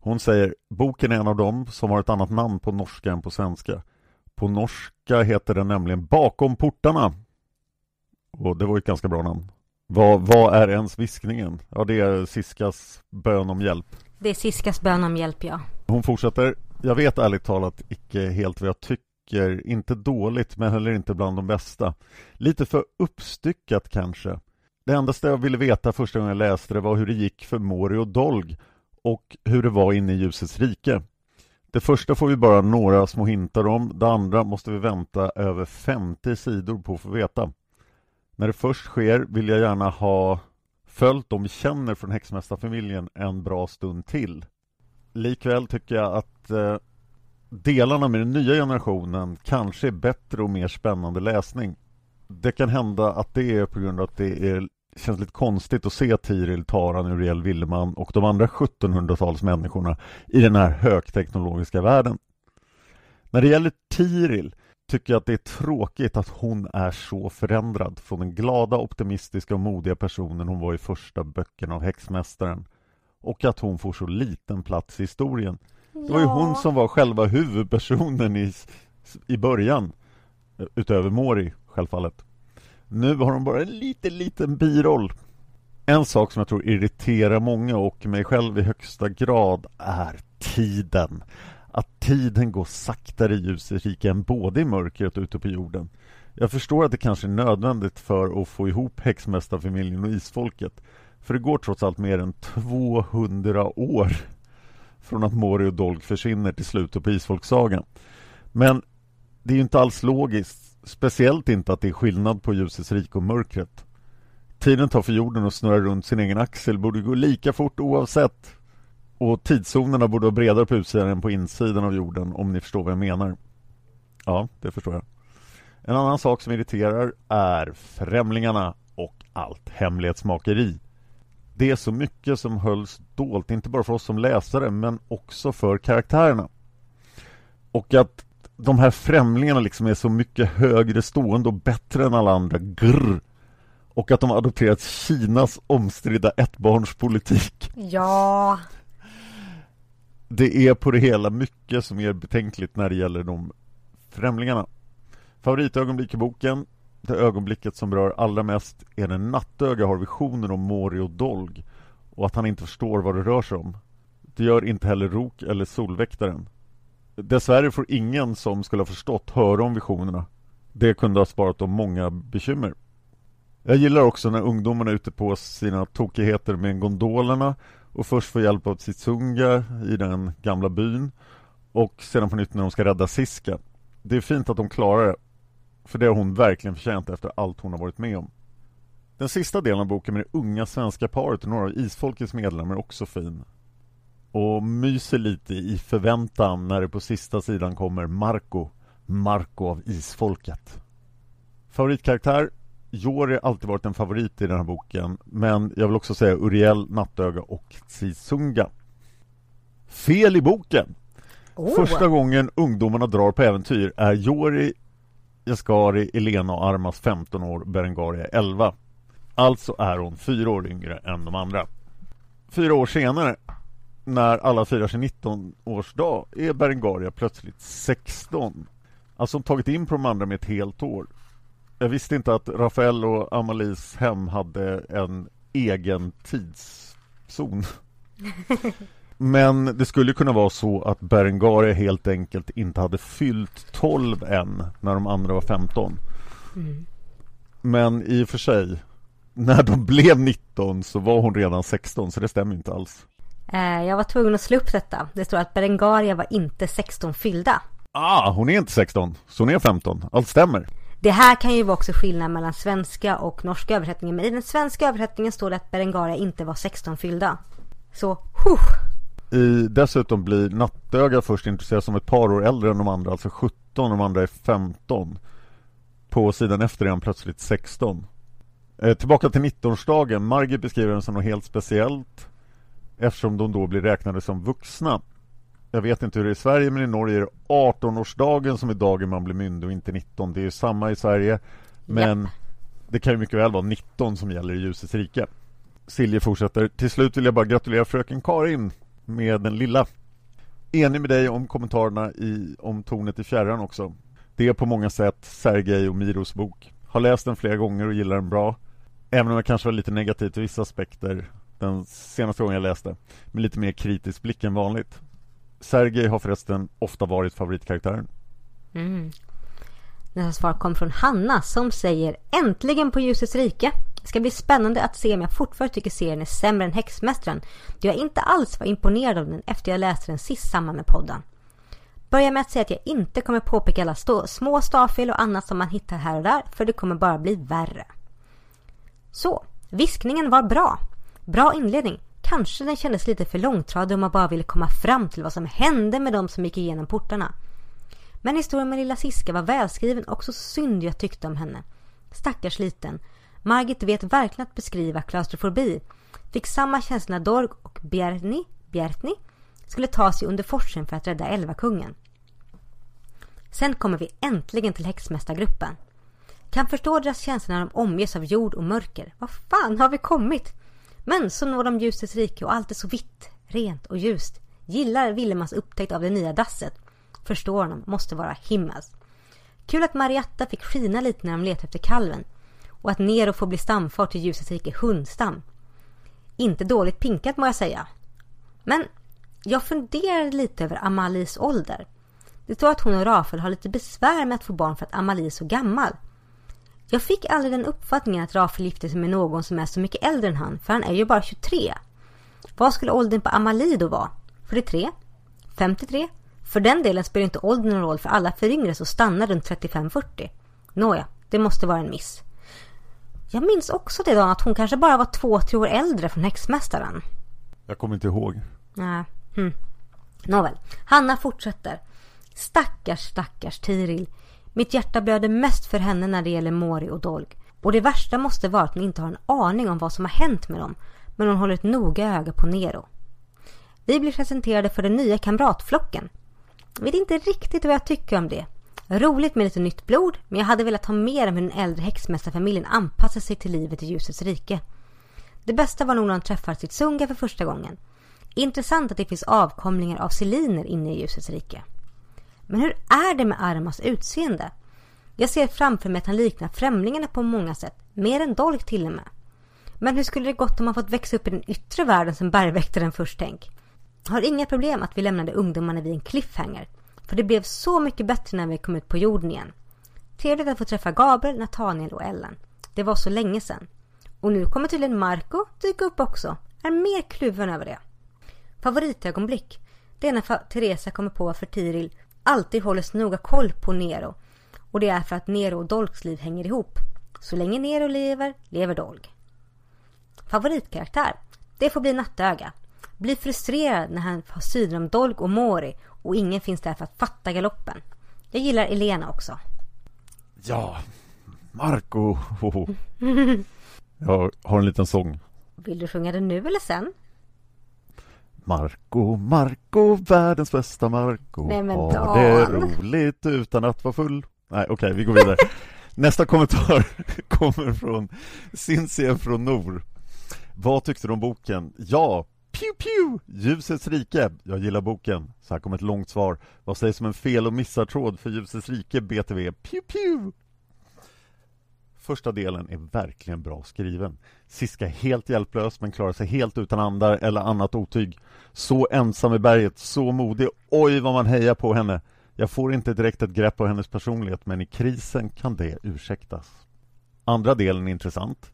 Speaker 2: Hon säger boken är en av dem som har ett annat namn på norska än på svenska. På norska heter den nämligen Bakom portarna. Och det var ett ganska bra namn. Vad, vad är ens viskningen? Ja, det är Siskas bön om hjälp.
Speaker 3: Det är Siskas bön om hjälp, ja.
Speaker 2: Hon fortsätter. Jag vet ärligt talat icke helt vad jag tycker. Inte dåligt, men heller inte bland de bästa. Lite för uppstyckat kanske. Det enda jag ville veta första gången jag läste det var hur det gick för Mori och Dolg och hur det var inne i ljusets rike. Det första får vi bara några små hintar om, det andra måste vi vänta över 50 sidor på att få veta. När det först sker vill jag gärna ha följt de vi känner från häxmästarfamiljen en bra stund till. Likväl tycker jag att eh, delarna med den nya generationen kanske är bättre och mer spännande läsning. Det kan hända att det är på grund av att det är, känns lite konstigt att se Tiril, Taran, Uriel, Willeman och de andra 1700-talsmänniskorna i den här högteknologiska världen. När det gäller Tiril tycker jag att det är tråkigt att hon är så förändrad från den glada, optimistiska och modiga personen hon var i första böckerna av Häxmästaren och att hon får så liten plats i historien. Det var ju hon som var själva huvudpersonen i, i början utöver Mori, självfallet. Nu har hon bara en liten, liten biroll. En sak som jag tror irriterar många och mig själv i högsta grad är tiden att tiden går saktare i ljusets rike än både i mörkret och ute på jorden. Jag förstår att det kanske är nödvändigt för att få ihop häxmästarfamiljen och isfolket. För det går trots allt mer än 200 år från att Mori och Dolg försvinner till slutet på isfolksagan. Men det är ju inte alls logiskt, speciellt inte att det är skillnad på ljusets rike och mörkret. Tiden tar för jorden att snurra runt sin egen axel borde gå lika fort oavsett. Och tidszonerna borde vara bredare på utsidan än på insidan av jorden om ni förstår vad jag menar. Ja, det förstår jag. En annan sak som irriterar är främlingarna och allt hemlighetsmakeri. Det är så mycket som hölls dolt, inte bara för oss som läsare men också för karaktärerna. Och att de här främlingarna liksom är så mycket högre stående och bättre än alla andra. Grr. Och att de har adopterat Kinas omstridda ettbarnspolitik.
Speaker 3: Ja
Speaker 2: det är på det hela mycket som är betänkligt när det gäller de främlingarna. Favoritögonblick i boken, det ögonblicket som berör allra mest är när Nattöga har visionen om Mori och Dolg och att han inte förstår vad det rör sig om. Det gör inte heller Rok eller Solväktaren. Dessvärre får ingen som skulle ha förstått höra om visionerna. Det kunde ha sparat dem många bekymmer. Jag gillar också när ungdomarna är ute på sina tokigheter med gondolerna och först får hjälp av Tsitsunga i den gamla byn och sedan på nytt när de ska rädda Siska. Det är fint att de klarar det, för det har hon verkligen förtjänat efter allt hon har varit med om. Den sista delen av boken med det unga svenska paret och några av isfolkets medlemmar är också fin. Och myser lite i förväntan när det på sista sidan kommer Marco, Marco av isfolket. Favoritkaraktär Jori har alltid varit en favorit i den här boken men jag vill också säga Uriel, Nattöga och Tsinsunga. Fel i boken! Oh. Första gången ungdomarna drar på äventyr är Jori, Jaskari, Elena och Armas 15 år, Berengaria 11. Alltså är hon fyra år yngre än de andra. Fyra år senare, när alla firar sin 19-årsdag, är Berengaria plötsligt 16. Alltså tagit in på de andra med ett helt år. Jag visste inte att Rafael och Amalies hem hade en egen tidszon. *laughs* Men det skulle kunna vara så att Berengaria helt enkelt inte hade fyllt 12 än när de andra var 15. Mm. Men i och för sig, när de blev 19 så var hon redan 16 så det stämmer inte alls.
Speaker 3: Eh, jag var tvungen att slå upp detta. Det står att Berengaria var inte 16 fyllda.
Speaker 2: Ah, hon är inte 16, så hon är 15. Allt stämmer.
Speaker 3: Det här kan ju vara också skillnad mellan svenska och norska översättningen. Men i den svenska översättningen står det att Berengaria inte var 16 fyllda. Så, huh.
Speaker 2: I, dessutom blir Nattöga först intresserad som ett par år äldre än de andra, alltså 17, de andra är 15. På sidan efter är han plötsligt 16. Eh, tillbaka till 19-årsdagen. Margit beskriver den som något helt speciellt eftersom de då blir räknade som vuxna. Jag vet inte hur det är i Sverige men i Norge är det 18-årsdagen som är dagen man blir myndig och inte 19. Det är ju samma i Sverige men yep. det kan ju mycket väl vara 19 som gäller i ljusets rike. Silje fortsätter. Till slut vill jag bara gratulera fröken Karin med den lilla. Enig med dig om kommentarerna i, om tornet i fjärran också. Det är på många sätt Sergej och Miros bok. Har läst den flera gånger och gillar den bra. Även om jag kanske var lite negativ till vissa aspekter den senaste gången jag läste. Med lite mer kritisk blick än vanligt. Sergej har förresten ofta varit favoritkaraktären.
Speaker 3: Mm. Nästa svar kom från Hanna som säger Äntligen på ljusets rike! Det ska bli spännande att se om jag fortfarande tycker serien är sämre än Häxmästaren då jag inte alls var imponerad av den efter jag läste den sist samman med podden. Börja med att säga att jag inte kommer påpeka alla stå, små stavfel och annat som man hittar här och där för det kommer bara bli värre. Så, viskningen var bra. Bra inledning. Kanske den kändes lite för långtradig om man bara ville komma fram till vad som hände med de som gick igenom portarna. Men historien med lilla Siska var välskriven och så synd jag tyckte om henne. Stackars liten. Margit vet verkligen att beskriva klaustrofobi. Fick samma känsla när Dorg och Bjerni, Bjertni skulle ta sig under forsen för att rädda Elvakungen. Sen kommer vi äntligen till häxmästargruppen. Kan förstå deras känslor när de omges av jord och mörker. Vad fan har vi kommit? Men så når de ljusets rike och allt är så vitt, rent och ljust. Gillar Willemans upptäckt av det nya dasset. Förstår honom, måste vara himmels. Kul att Marietta fick skina lite när de letade efter kalven. Och att Nero får bli stamfar till ljusets rike hundstam. Inte dåligt pinkat må jag säga. Men jag funderade lite över Amalies ålder. Det står att hon och Rafael har lite besvär med att få barn för att Amalie är så gammal. Jag fick aldrig den uppfattningen att Rafael gifte sig med någon som är så mycket äldre än han, för han är ju bara 23. Vad skulle åldern på Amalie då vara? 43? 53? För den delen spelar inte åldern någon roll för alla föryngras och stannar runt 35-40. Nåja, det måste vara en miss. Jag minns också det då att hon kanske bara var två, tre år äldre från häxmästaren.
Speaker 2: Jag kommer inte ihåg.
Speaker 3: Nej. Hm. Nåväl, Hanna fortsätter. Stackars, stackars Tiril. Mitt hjärta blöder mest för henne när det gäller Mori och Dolg. Och det värsta måste vara att hon inte har en aning om vad som har hänt med dem. Men hon håller ett noga öga på Nero. Vi blir presenterade för den nya kamratflocken. Jag vet inte riktigt vad jag tycker om det. Roligt med lite nytt blod, men jag hade velat ha mer om hur den äldre häxmästarfamiljen anpassar sig till livet i ljusets rike. Det bästa var nog när de träffar sitt Sunga för första gången. Intressant att det finns avkomlingar av Seliner inne i ljusets rike. Men hur är det med Armas utseende? Jag ser framför mig att han liknar främlingarna på många sätt, mer än Dolk till och med. Men hur skulle det gått om han fått växa upp i den yttre världen som bergväktaren först tänk? Har inga problem att vi lämnade ungdomarna vid en cliffhanger. För det blev så mycket bättre när vi kom ut på jorden igen. Trevligt att få träffa Gabriel, Nathaniel och Ellen. Det var så länge sedan. Och nu kommer tydligen Marco dyka upp också. Är mer kluven över det. Favoritögonblick. Det är när Teresa kommer på varför Tiril alltid håller så noga koll på Nero. Och det är för att Nero och Dolks liv hänger ihop. Så länge Nero lever, lever Dolg. Favoritkaraktär? Det får bli Nattöga. Blir frustrerad när han har syner om Dolg och Mori och ingen finns där för att fatta galoppen. Jag gillar Elena också.
Speaker 2: Ja, Marco. *laughs* Jag har en liten sång.
Speaker 3: Vill du sjunga den nu eller sen?
Speaker 2: Marco, Marco, världens bästa Marco
Speaker 3: Nej men
Speaker 2: Har det roligt utan att vara full Nej okej, okay, vi går vidare *laughs* Nästa kommentar *laughs* kommer från Cincien från Nor Vad tyckte du om boken? Ja, Pew pew! Ljusets rike. Jag gillar boken. Så här kommer ett långt svar. Vad sägs om en fel och missartråd för Ljusets rike BTV? Pew pew! Första delen är verkligen bra skriven. Siska är helt hjälplös men klarar sig helt utan andar eller annat otyg. Så ensam i berget, så modig. Oj vad man hejar på henne. Jag får inte direkt ett grepp på hennes personlighet men i krisen kan det ursäktas. Andra delen är intressant.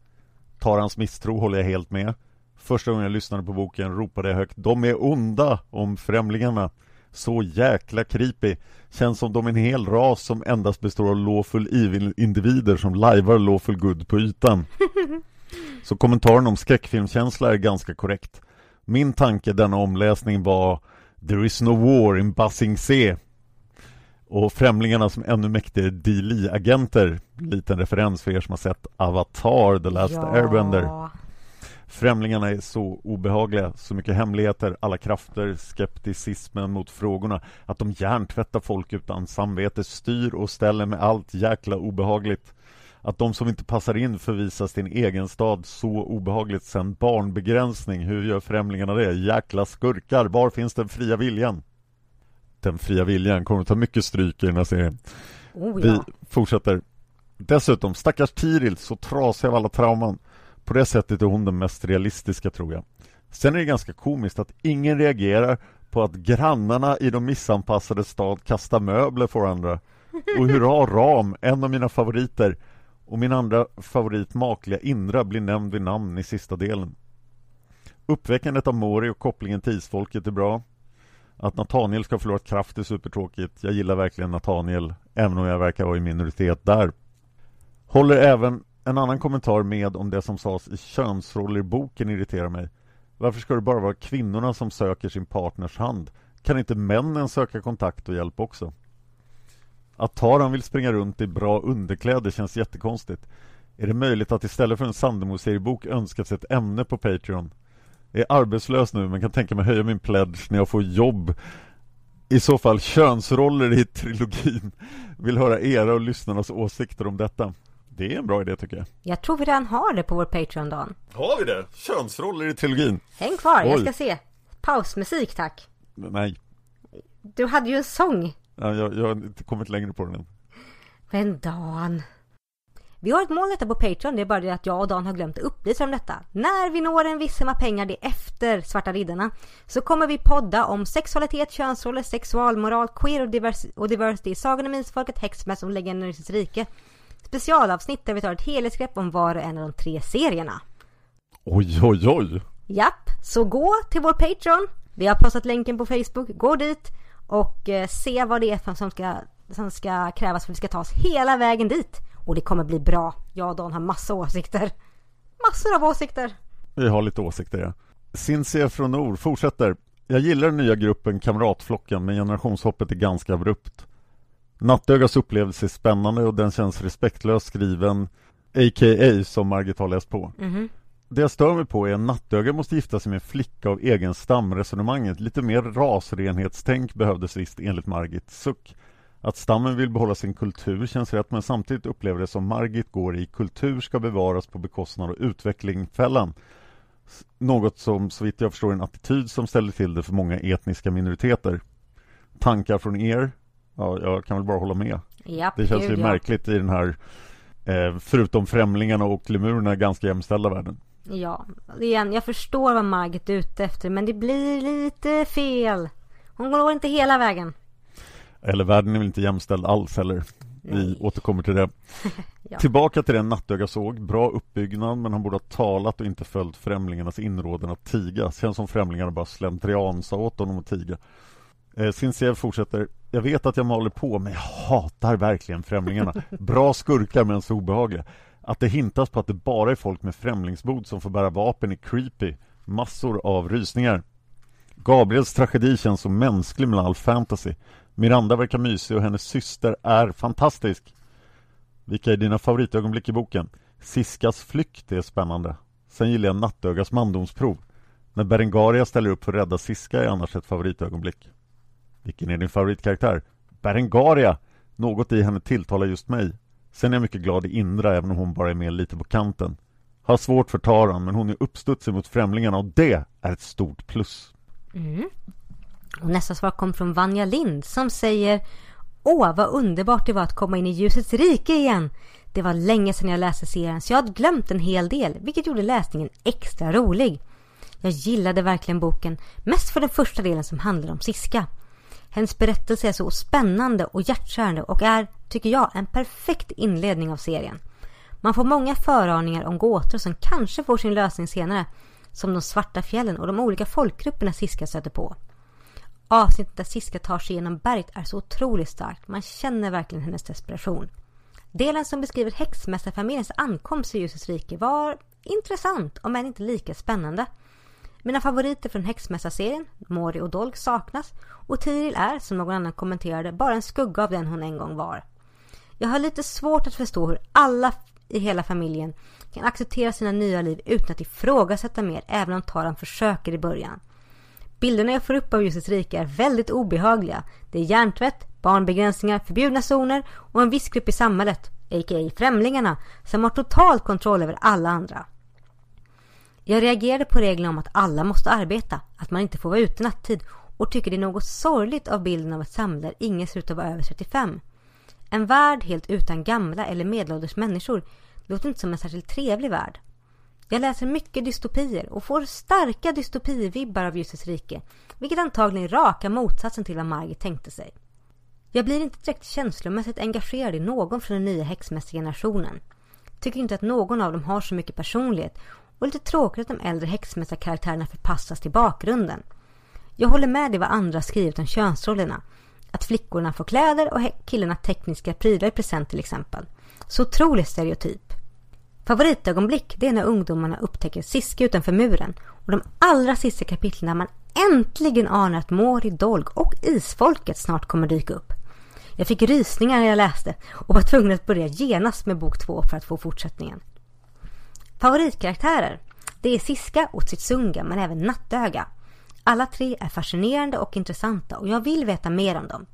Speaker 2: Tarans misstro håller jag helt med. Första gången jag lyssnade på boken ropade jag högt De är onda om främlingarna. Så jäkla creepy. Känns som de är en hel ras som endast består av lawful evil-individer som lajvar lawful good på ytan. *laughs* Så kommentaren om skräckfilmkänsla är ganska korrekt. Min tanke denna omläsning var There is no war in Buzzing C. Och främlingarna som ännu mäktigare DLI-agenter. Liten referens för er som har sett Avatar, The Last
Speaker 3: ja.
Speaker 2: Airbender. Främlingarna är så obehagliga, så mycket hemligheter, alla krafter, skepticismen mot frågorna, att de hjärntvättar folk utan samvete, styr och ställer med allt jäkla obehagligt. Att de som inte passar in förvisas till en egen stad, så obehagligt. Sen barnbegränsning, hur gör främlingarna det? Jäkla skurkar, var finns den fria viljan? Den fria viljan kommer att ta mycket stryk i den här serien.
Speaker 3: Oh,
Speaker 2: Vi
Speaker 3: ja.
Speaker 2: fortsätter. Dessutom, stackars Tiril, så trasig av alla trauman. På det sättet är hon den mest realistiska tror jag. Sen är det ganska komiskt att ingen reagerar på att grannarna i de missanpassade stad kastar möbler på varandra. Och hurra Ram, en av mina favoriter. Och min andra favorit, makliga Indra, blir nämnd vid namn i sista delen. Uppväckandet av Mori och kopplingen till isfolket är bra. Att Nathaniel ska ha förlorat kraft är supertråkigt. Jag gillar verkligen Nathaniel, även om jag verkar vara i minoritet där. Håller även en annan kommentar med om det som sades i könsroller-boken irriterar mig. Varför ska det bara vara kvinnorna som söker sin partners hand? Kan inte männen söka kontakt och hjälp också? Att Taran vill springa runt i bra underkläder känns jättekonstigt. Är det möjligt att istället för en Sandemo-seriebok önska sig ett ämne på Patreon? Jag är arbetslös nu men kan tänka mig höja min pledge när jag får jobb. I så fall könsroller i trilogin. Vill höra era och lyssnarnas åsikter om detta. Det är en bra idé tycker jag.
Speaker 3: Jag tror vi redan har det på vår Patreon, Dan.
Speaker 2: Har vi det? Könsroller i trilogin?
Speaker 3: Häng kvar, jag
Speaker 2: Oj.
Speaker 3: ska se. Pausmusik, tack.
Speaker 2: Nej,
Speaker 3: Du hade ju en sång.
Speaker 2: Ja, jag, jag har inte kommit längre på den än.
Speaker 3: Men Dan. Vi har ett mål detta på Patreon, det är bara det att jag och Dan har glömt att upplysa om detta. När vi når en viss summa pengar, det är efter Svarta Riddarna, så kommer vi podda om sexualitet, könsroller, sexualmoral, queer och, divers- och diversity, Sagan om Isfolket, Häxmäss och Legendernas rike. Specialavsnitt där vi tar ett helhetsgrepp om var och en av de tre serierna.
Speaker 2: Oj, oj, oj!
Speaker 3: Japp, så gå till vår Patreon. Vi har postat länken på Facebook. Gå dit och eh, se vad det är som ska, som ska krävas för att vi ska ta oss hela vägen dit. Och det kommer bli bra. Jag och Dan har massa åsikter. Massor av åsikter.
Speaker 2: Vi har lite åsikter, ja. Cinzia från Nord fortsätter. Jag gillar den nya gruppen Kamratflocken, men generationshoppet är ganska abrupt. Nattögas upplevelse är spännande och den känns respektlöst skriven, a.k.a. som Margit har läst på. Det jag stör mig på är att Nattöga måste gifta sig med en flicka av egen stamresonemanget. Lite mer rasrenhetstänk behövdes visst enligt Margit. Suck. Att stammen vill behålla sin kultur känns rätt men samtidigt upplever det som Margit går i kultur ska bevaras på bekostnad av utvecklingfällan. Något som så vitt jag förstår är en attityd som ställer till det för många etniska minoriteter. Tankar från er? Ja, jag kan väl bara hålla med.
Speaker 3: Japp,
Speaker 2: Det känns ju
Speaker 3: ja.
Speaker 2: märkligt i den här eh, förutom främlingarna och lemurerna ganska jämställda världen.
Speaker 3: Ja, igen, jag förstår vad Margit är ute efter men det blir lite fel. Hon går inte hela vägen.
Speaker 2: Eller världen är väl inte jämställd alls heller. Vi
Speaker 3: Nej.
Speaker 2: återkommer till det. *laughs*
Speaker 3: Ja.
Speaker 2: Tillbaka till den Nattöga såg. Bra uppbyggnad men han borde ha talat och inte följt främlingarnas inrådan att tiga. Känns som främlingarna bara slentrian sa åt honom att tiga. Eh, Sincere fortsätter. Jag vet att jag maler på men jag hatar verkligen främlingarna. Bra skurkar men så obehagliga. Att det hintas på att det bara är folk med främlingsbod som får bära vapen är creepy. Massor av rysningar. Gabriels tragedi känns så mänsklig med all fantasy. Miranda verkar mysig och hennes syster är fantastisk. Vilka är dina favoritögonblick i boken? Siskas flykt är spännande. Sen gillar jag Nattögas mandomsprov. När Berengaria ställer upp för att rädda Siska är annars ett favoritögonblick. Vilken är din favoritkaraktär? Berengaria! Något i henne tilltalar just mig. Sen är jag mycket glad i Indra även om hon bara är med lite på kanten. Har svårt för Taran men hon är uppstudsig mot främlingarna och det är ett stort plus.
Speaker 3: Mm. Och nästa svar kom från Vanja Lind som säger Åh, vad underbart det var att komma in i ljusets rike igen. Det var länge sedan jag läste serien så jag hade glömt en hel del, vilket gjorde läsningen extra rolig. Jag gillade verkligen boken, mest för den första delen som handlar om Siska. Hennes berättelse är så spännande och hjärtkärande och är, tycker jag, en perfekt inledning av serien. Man får många föraningar om gåtor som kanske får sin lösning senare, som de svarta fjällen och de olika folkgrupperna Siska stöter på. Avsnittet där Siska tar sig genom berget är så otroligt starkt. Man känner verkligen hennes desperation. Delen som beskriver häxmästarfamiljens ankomst i ljusets rike var intressant om än inte lika spännande. Mina favoriter från häxmästarserien, Mori och Dolg, saknas och Tiril är, som någon annan kommenterade, bara en skugga av den hon en gång var. Jag har lite svårt att förstå hur alla i hela familjen kan acceptera sina nya liv utan att ifrågasätta mer, även om Taran försöker i början. Bilderna jag får upp av ljusets rike är väldigt obehagliga. Det är hjärntvätt, barnbegränsningar, förbjudna zoner och en viss grupp i samhället, a.k.a. främlingarna, som har total kontroll över alla andra. Jag reagerade på regeln om att alla måste arbeta, att man inte får vara ute nattid och tycker det är något sorgligt av bilden av ett samhälle där ingen ser ut att vara över 35. En värld helt utan gamla eller medelålders människor låter inte som en särskilt trevlig värld. Jag läser mycket dystopier och får starka dystopivibbar av Ljusets rike, vilket antagligen är raka motsatsen till vad Margit tänkte sig. Jag blir inte direkt känslomässigt engagerad i någon från den nya häxmässiga generationen. Tycker inte att någon av dem har så mycket personlighet och lite tråkigt att de äldre häxmästarkaraktärerna förpassas till bakgrunden. Jag håller med i vad andra skrivit om könsrollerna. Att flickorna får kläder och killarna tekniska prylar i present till exempel. Så otroligt stereotyp. Favoritögonblick det är när ungdomarna upptäcker Siske utanför muren och de allra sista kapitlen när man äntligen anar att Mori, Dolg och Isfolket snart kommer dyka upp. Jag fick rysningar när jag läste och var tvungen att börja genast med bok två för att få fortsättningen. Favoritkaraktärer? Det är Siska och Tsitsunga men även Nattöga. Alla tre är fascinerande och intressanta och jag vill veta mer om dem.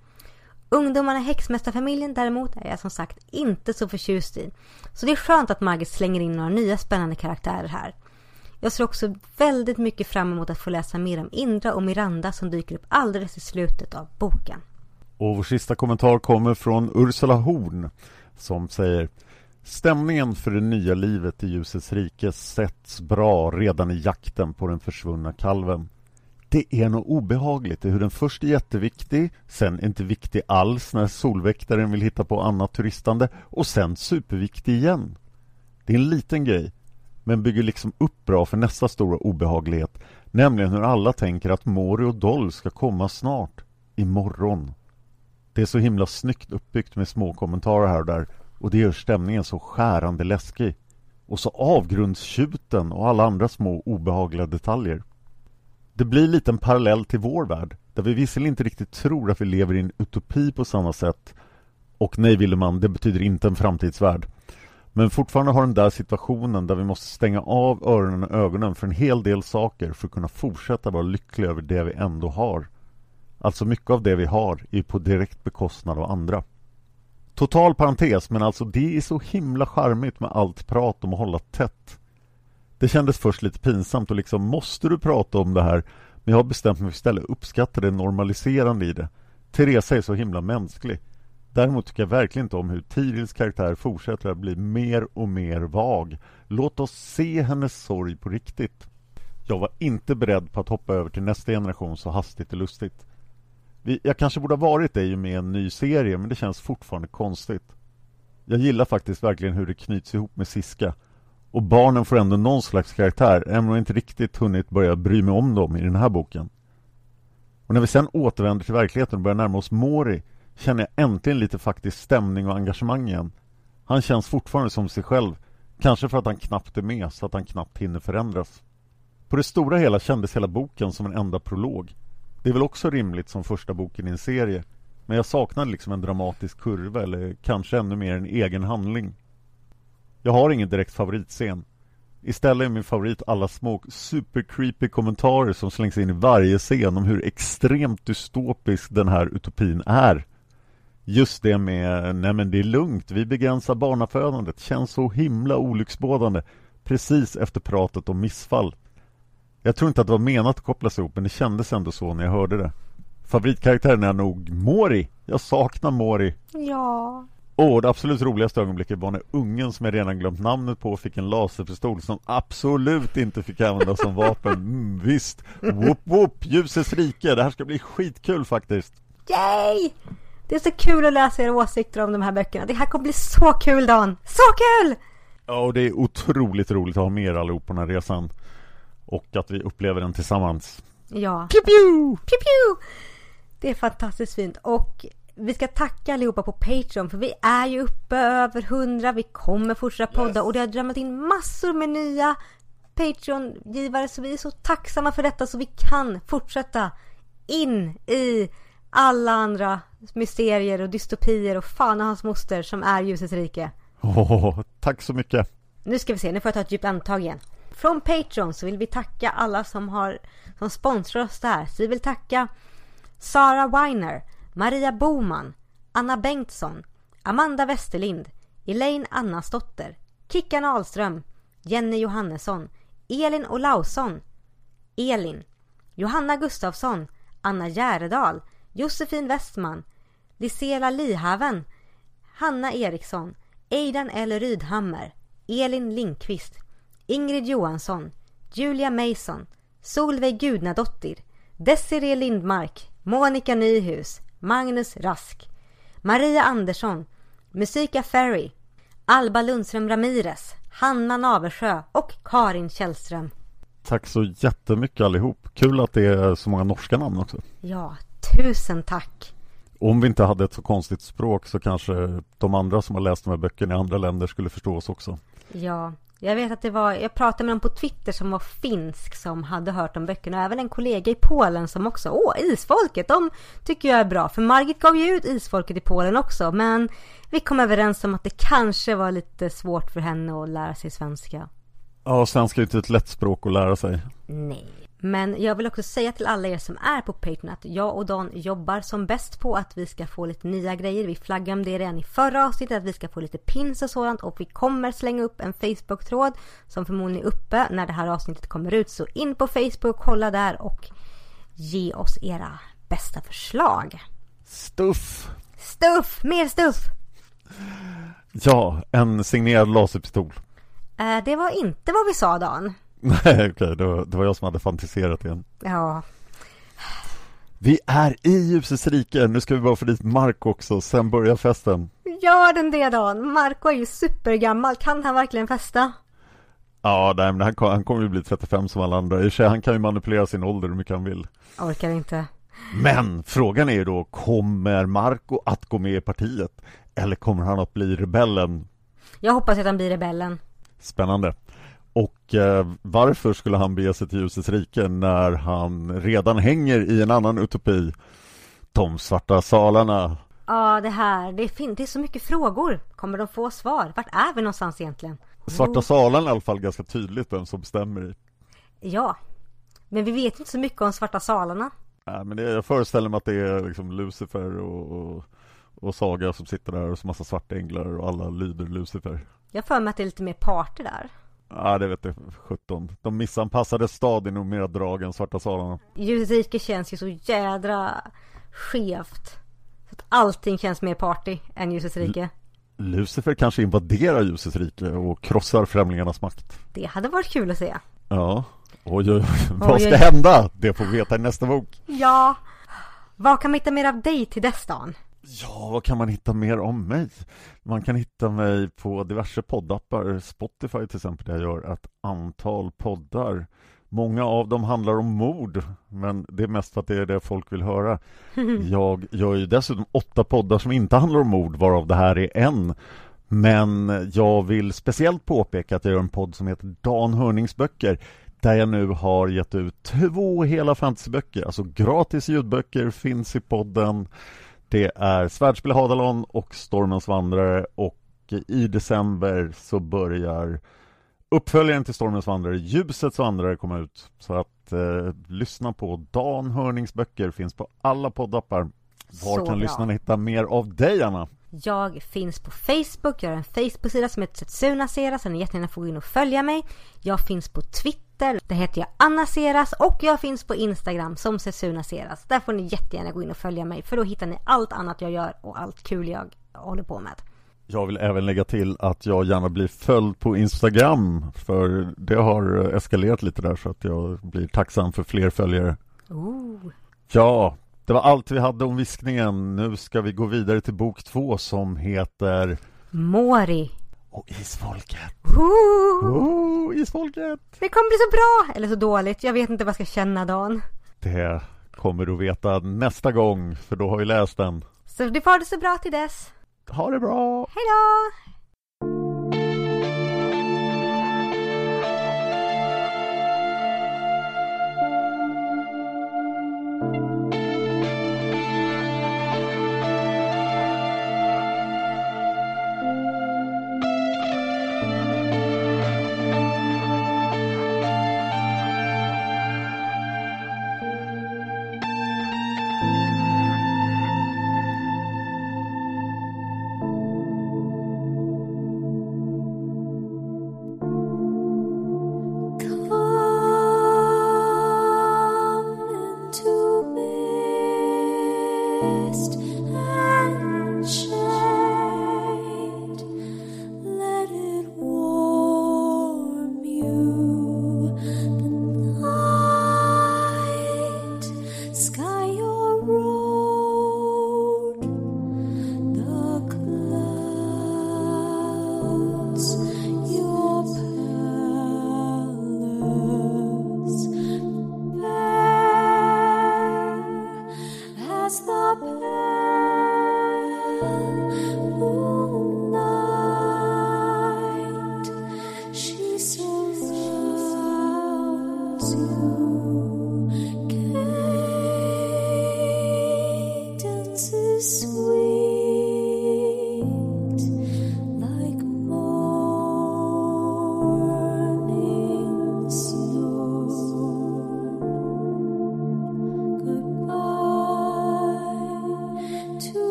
Speaker 3: Ungdomarna i häxmästarfamiljen däremot är jag som sagt inte så förtjust i. Så det är skönt att Margit slänger in några nya spännande karaktärer här. Jag ser också väldigt mycket fram emot att få läsa mer om Indra och Miranda som dyker upp alldeles i slutet av boken.
Speaker 2: Och vår sista kommentar kommer från Ursula Horn som säger Stämningen för det nya livet i ljusets rike sätts bra redan i jakten på den försvunna kalven. Det är något obehagligt i hur den först är jätteviktig, sen inte viktig alls när solväktaren vill hitta på annat turistande och sen superviktig igen. Det är en liten grej, men bygger liksom upp bra för nästa stora obehaglighet, nämligen hur alla tänker att Mori och Doll ska komma snart, imorgon. Det är så himla snyggt uppbyggt med små kommentarer här och där och det gör stämningen så skärande läskig. Och så avgrundstjuten och alla andra små obehagliga detaljer. Det blir lite en parallell till vår värld, där vi visserligen inte riktigt tror att vi lever i en utopi på samma sätt. Och nej, Willeman, det betyder inte en framtidsvärld. Men fortfarande har den där situationen där vi måste stänga av öronen och ögonen för en hel del saker för att kunna fortsätta vara lyckliga över det vi ändå har. Alltså mycket av det vi har är på direkt bekostnad av andra. Total parentes, men alltså det är så himla charmigt med allt prat om att hålla tätt. Det kändes först lite pinsamt och liksom måste du prata om det här? Men jag har bestämt mig för att istället uppskatta det normaliserande i det. Teresa är så himla mänsklig. Däremot tycker jag verkligen inte om hur Tirils karaktär fortsätter att bli mer och mer vag. Låt oss se hennes sorg på riktigt. Jag var inte beredd på att hoppa över till nästa generation så hastigt och lustigt. Jag kanske borde ha varit det med en ny serie, men det känns fortfarande konstigt. Jag gillar faktiskt verkligen hur det knyts ihop med Siska. Och barnen får ändå någon slags karaktär, även om jag inte riktigt hunnit börja bry mig om dem i den här boken. Och när vi sen återvänder till verkligheten och börjar närma oss Mori känner jag äntligen lite faktisk stämning och engagemang igen. Han känns fortfarande som sig själv, kanske för att han knappt är med så att han knappt hinner förändras. På det stora hela kändes hela boken som en enda prolog. Det är väl också rimligt som första boken i en serie, men jag saknade liksom en dramatisk kurva eller kanske ännu mer en egen handling. Jag har ingen direkt favoritscen. Istället är min favorit alla små supercreepy kommentarer som slängs in i varje scen om hur extremt dystopisk den här utopin är. Just det med, nej men det är lugnt, vi begränsar barnafödandet, känns så himla olycksbådande. precis efter pratet om missfall. Jag tror inte att det var menat att kopplas ihop, men det kändes ändå så när jag hörde det. Favoritkaraktären är nog Mori. Jag saknar Mori.
Speaker 3: Ja.
Speaker 2: Och det absolut roligaste ögonblicket var när ungen som jag redan glömt namnet på fick en laserpistol som absolut inte fick användas som vapen. *laughs* Mm, visst, whoop whoop, ljusets rike. Det här ska bli skitkul faktiskt.
Speaker 3: Yay! Det är så kul att läsa era åsikter om de här böckerna. Det här kommer bli så kul Dan! Så kul!
Speaker 2: Ja, och det är otroligt roligt att ha med er allihop på den här resan. Och att vi upplever den tillsammans.
Speaker 3: Ja.
Speaker 2: Pew, pew!
Speaker 3: Pew, pew! Det är fantastiskt fint. Och vi ska tacka allihopa på Patreon för vi är ju uppe över 100. Vi kommer fortsätta podda och det har drömmat in massor med nya Patreon-givare så vi är så tacksamma för detta så vi kan fortsätta in i alla andra mysterier och dystopier och fan och hans moster som är ljusets rike.
Speaker 2: Åh, tack så mycket.
Speaker 3: Nu ska vi se, nu får jag ta ett djupt andetag igen. Från Patreon så vill vi tacka alla som har som sponsrar oss där. Så vi vill tacka Sara Weiner, Maria Boman, Anna Bengtsson, Amanda Westerlind, Elaine Annasdotter, Kickan Ahlström, Jenny Johannesson, Elin Olausson, Elin, Johanna Gustafsson, Anna Järedal, Josefin Westman, Lisela Lihaven, Hanna Eriksson, Eidan L. Rydhammer, Elin Lindqvist, Ingrid Johansson, Julia Mason, Solveig Gudnadottir, Desiree Lindmark, Monica Nyhus, Magnus Rask, Maria Andersson, Musika Ferry, Alba Lundström Ramirez, Hanna Naversjö och Karin Källström.
Speaker 2: Tack så jättemycket allihop. Kul att det är så många norska namn också.
Speaker 3: Ja, tusen tack.
Speaker 2: Om vi inte hade ett så konstigt språk så kanske de andra som har läst de här böckerna i andra länder skulle förstå oss också.
Speaker 3: Ja, jag vet att det var, jag pratade med någon på Twitter som var finsk som hade hört om böckerna och även en kollega i Polen som också, åh, Isfolket, de tycker jag är bra. För Margit gav ju ut Isfolket i Polen också, men vi kom överens om att det kanske var lite svårt för henne att lära sig svenska.
Speaker 2: Ja, svenska är inte ett lätt språk att lära sig.
Speaker 3: Nej. Men jag vill också säga till alla er som är på Patreon att jag och Dan jobbar som bäst på att vi ska få lite nya grejer. Vi flaggade om det redan i förra avsnittet att vi ska få lite pins och sådant och vi kommer slänga upp en Facebook-tråd som förmodligen är uppe när det här avsnittet kommer ut. Så in på Facebook, kolla där och ge oss era bästa förslag.
Speaker 2: Stuff!
Speaker 3: Stuff! Mer stuff!
Speaker 2: Ja, en signerad laserpistol.
Speaker 3: Eh, det var inte vad vi sa Dan.
Speaker 2: Nej, okej, det, var, det var jag som hade fantiserat igen.
Speaker 3: Ja,
Speaker 2: Vi är i ljusets rike. Nu ska vi bara få dit Mark också, sen börjar festen.
Speaker 3: gör den det Dan? Marco är ju supergammal. Kan han verkligen festa?
Speaker 2: Ja, nej, men han, kom- han kommer ju bli 35 som alla andra. I och han kan ju manipulera sin ålder hur mycket han vill.
Speaker 3: Orkar inte.
Speaker 2: Men frågan är ju då, kommer Marco att gå med i partiet? Eller kommer han att bli rebellen?
Speaker 3: Jag hoppas att han blir rebellen.
Speaker 2: Spännande. Och eh, varför skulle han bege sig till ljusets rike när han redan hänger i en annan utopi? De svarta salarna.
Speaker 3: Ja, det här. Det är, fin- det är så mycket frågor. Kommer de få svar? Vart är vi någonstans egentligen?
Speaker 2: Svarta salarna är i alla fall ganska tydligt vem som bestämmer i.
Speaker 3: Ja. Men vi vet inte så mycket om Svarta Salarna.
Speaker 2: Nej, men det, jag föreställer mig att det är liksom Lucifer och, och, och Saga som sitter där och så massa svarta änglar och alla lyder Lucifer.
Speaker 3: Jag för mig att det är lite mer party där.
Speaker 2: Ja, det vet jag 17. De missanpassade stad är nog mer drag än Svarta salarna.
Speaker 3: Rike känns ju så jädra skevt. Så att allting känns mer party än Ljusets rike.
Speaker 2: Lucifer kanske invaderar ljusets rike och krossar främlingarnas makt.
Speaker 3: Det hade varit kul att se.
Speaker 2: Ja, oj, oj, oj. vad
Speaker 3: Oj,
Speaker 2: ska
Speaker 3: oj.
Speaker 2: hända? Det får vi veta i nästa bok.
Speaker 3: Ja. Vad kan man hitta mer av dig till dess Dan?
Speaker 2: Ja, vad kan man hitta mer om mig? Man kan hitta mig på diverse poddappar, Spotify till exempel, där jag gör ett antal poddar. Många av dem handlar om mord, men det är mest för att det är det folk vill höra. *laughs* Jag gör ju dessutom åtta poddar som inte handlar om mord, varav det här är en. Men jag vill speciellt påpeka att jag gör en podd som heter Dan Hörnings böcker där jag nu har gett ut två hela fantasyböcker, alltså gratis ljudböcker finns i podden. Det är Svärdspel Hadalon och Stormens vandrare och i december så börjar uppföljaren till Stormens vandrare, Ljusets vandrare, komma ut. Så att eh, lyssna på Dan Hörnings böcker, finns på alla poddappar. Var
Speaker 4: Så
Speaker 2: kan lyssnarna hitta mer av dig Anna?
Speaker 4: Jag finns på Facebook, jag har en Facebook-sida som heter Setsuna Seras så ni jättegärna får gå in och följa mig. Jag finns på Twitter, där heter jag Anna Seras och jag finns på Instagram som Setsuna Seras. Där får ni jättegärna gå in och följa mig för då hittar ni allt annat jag gör och allt kul jag håller på med.
Speaker 2: Jag vill även lägga till att jag gärna blir följd på Instagram för det har eskalerat lite där så att jag blir tacksam för fler följare.
Speaker 4: Ooh.
Speaker 2: Ja, det var allt vi hade om viskningen. Nu ska vi gå vidare till bok två som heter
Speaker 4: Mori.
Speaker 2: Och isfolket.
Speaker 4: Ooh.
Speaker 2: Oh, isfolket!
Speaker 4: Det kommer bli så bra! Eller så dåligt. Jag vet inte vad jag ska känna Dan.
Speaker 2: Det kommer du veta nästa gång för då har vi läst den.
Speaker 4: Så det får det så bra till dess.
Speaker 2: Ha det bra!
Speaker 4: Hej då!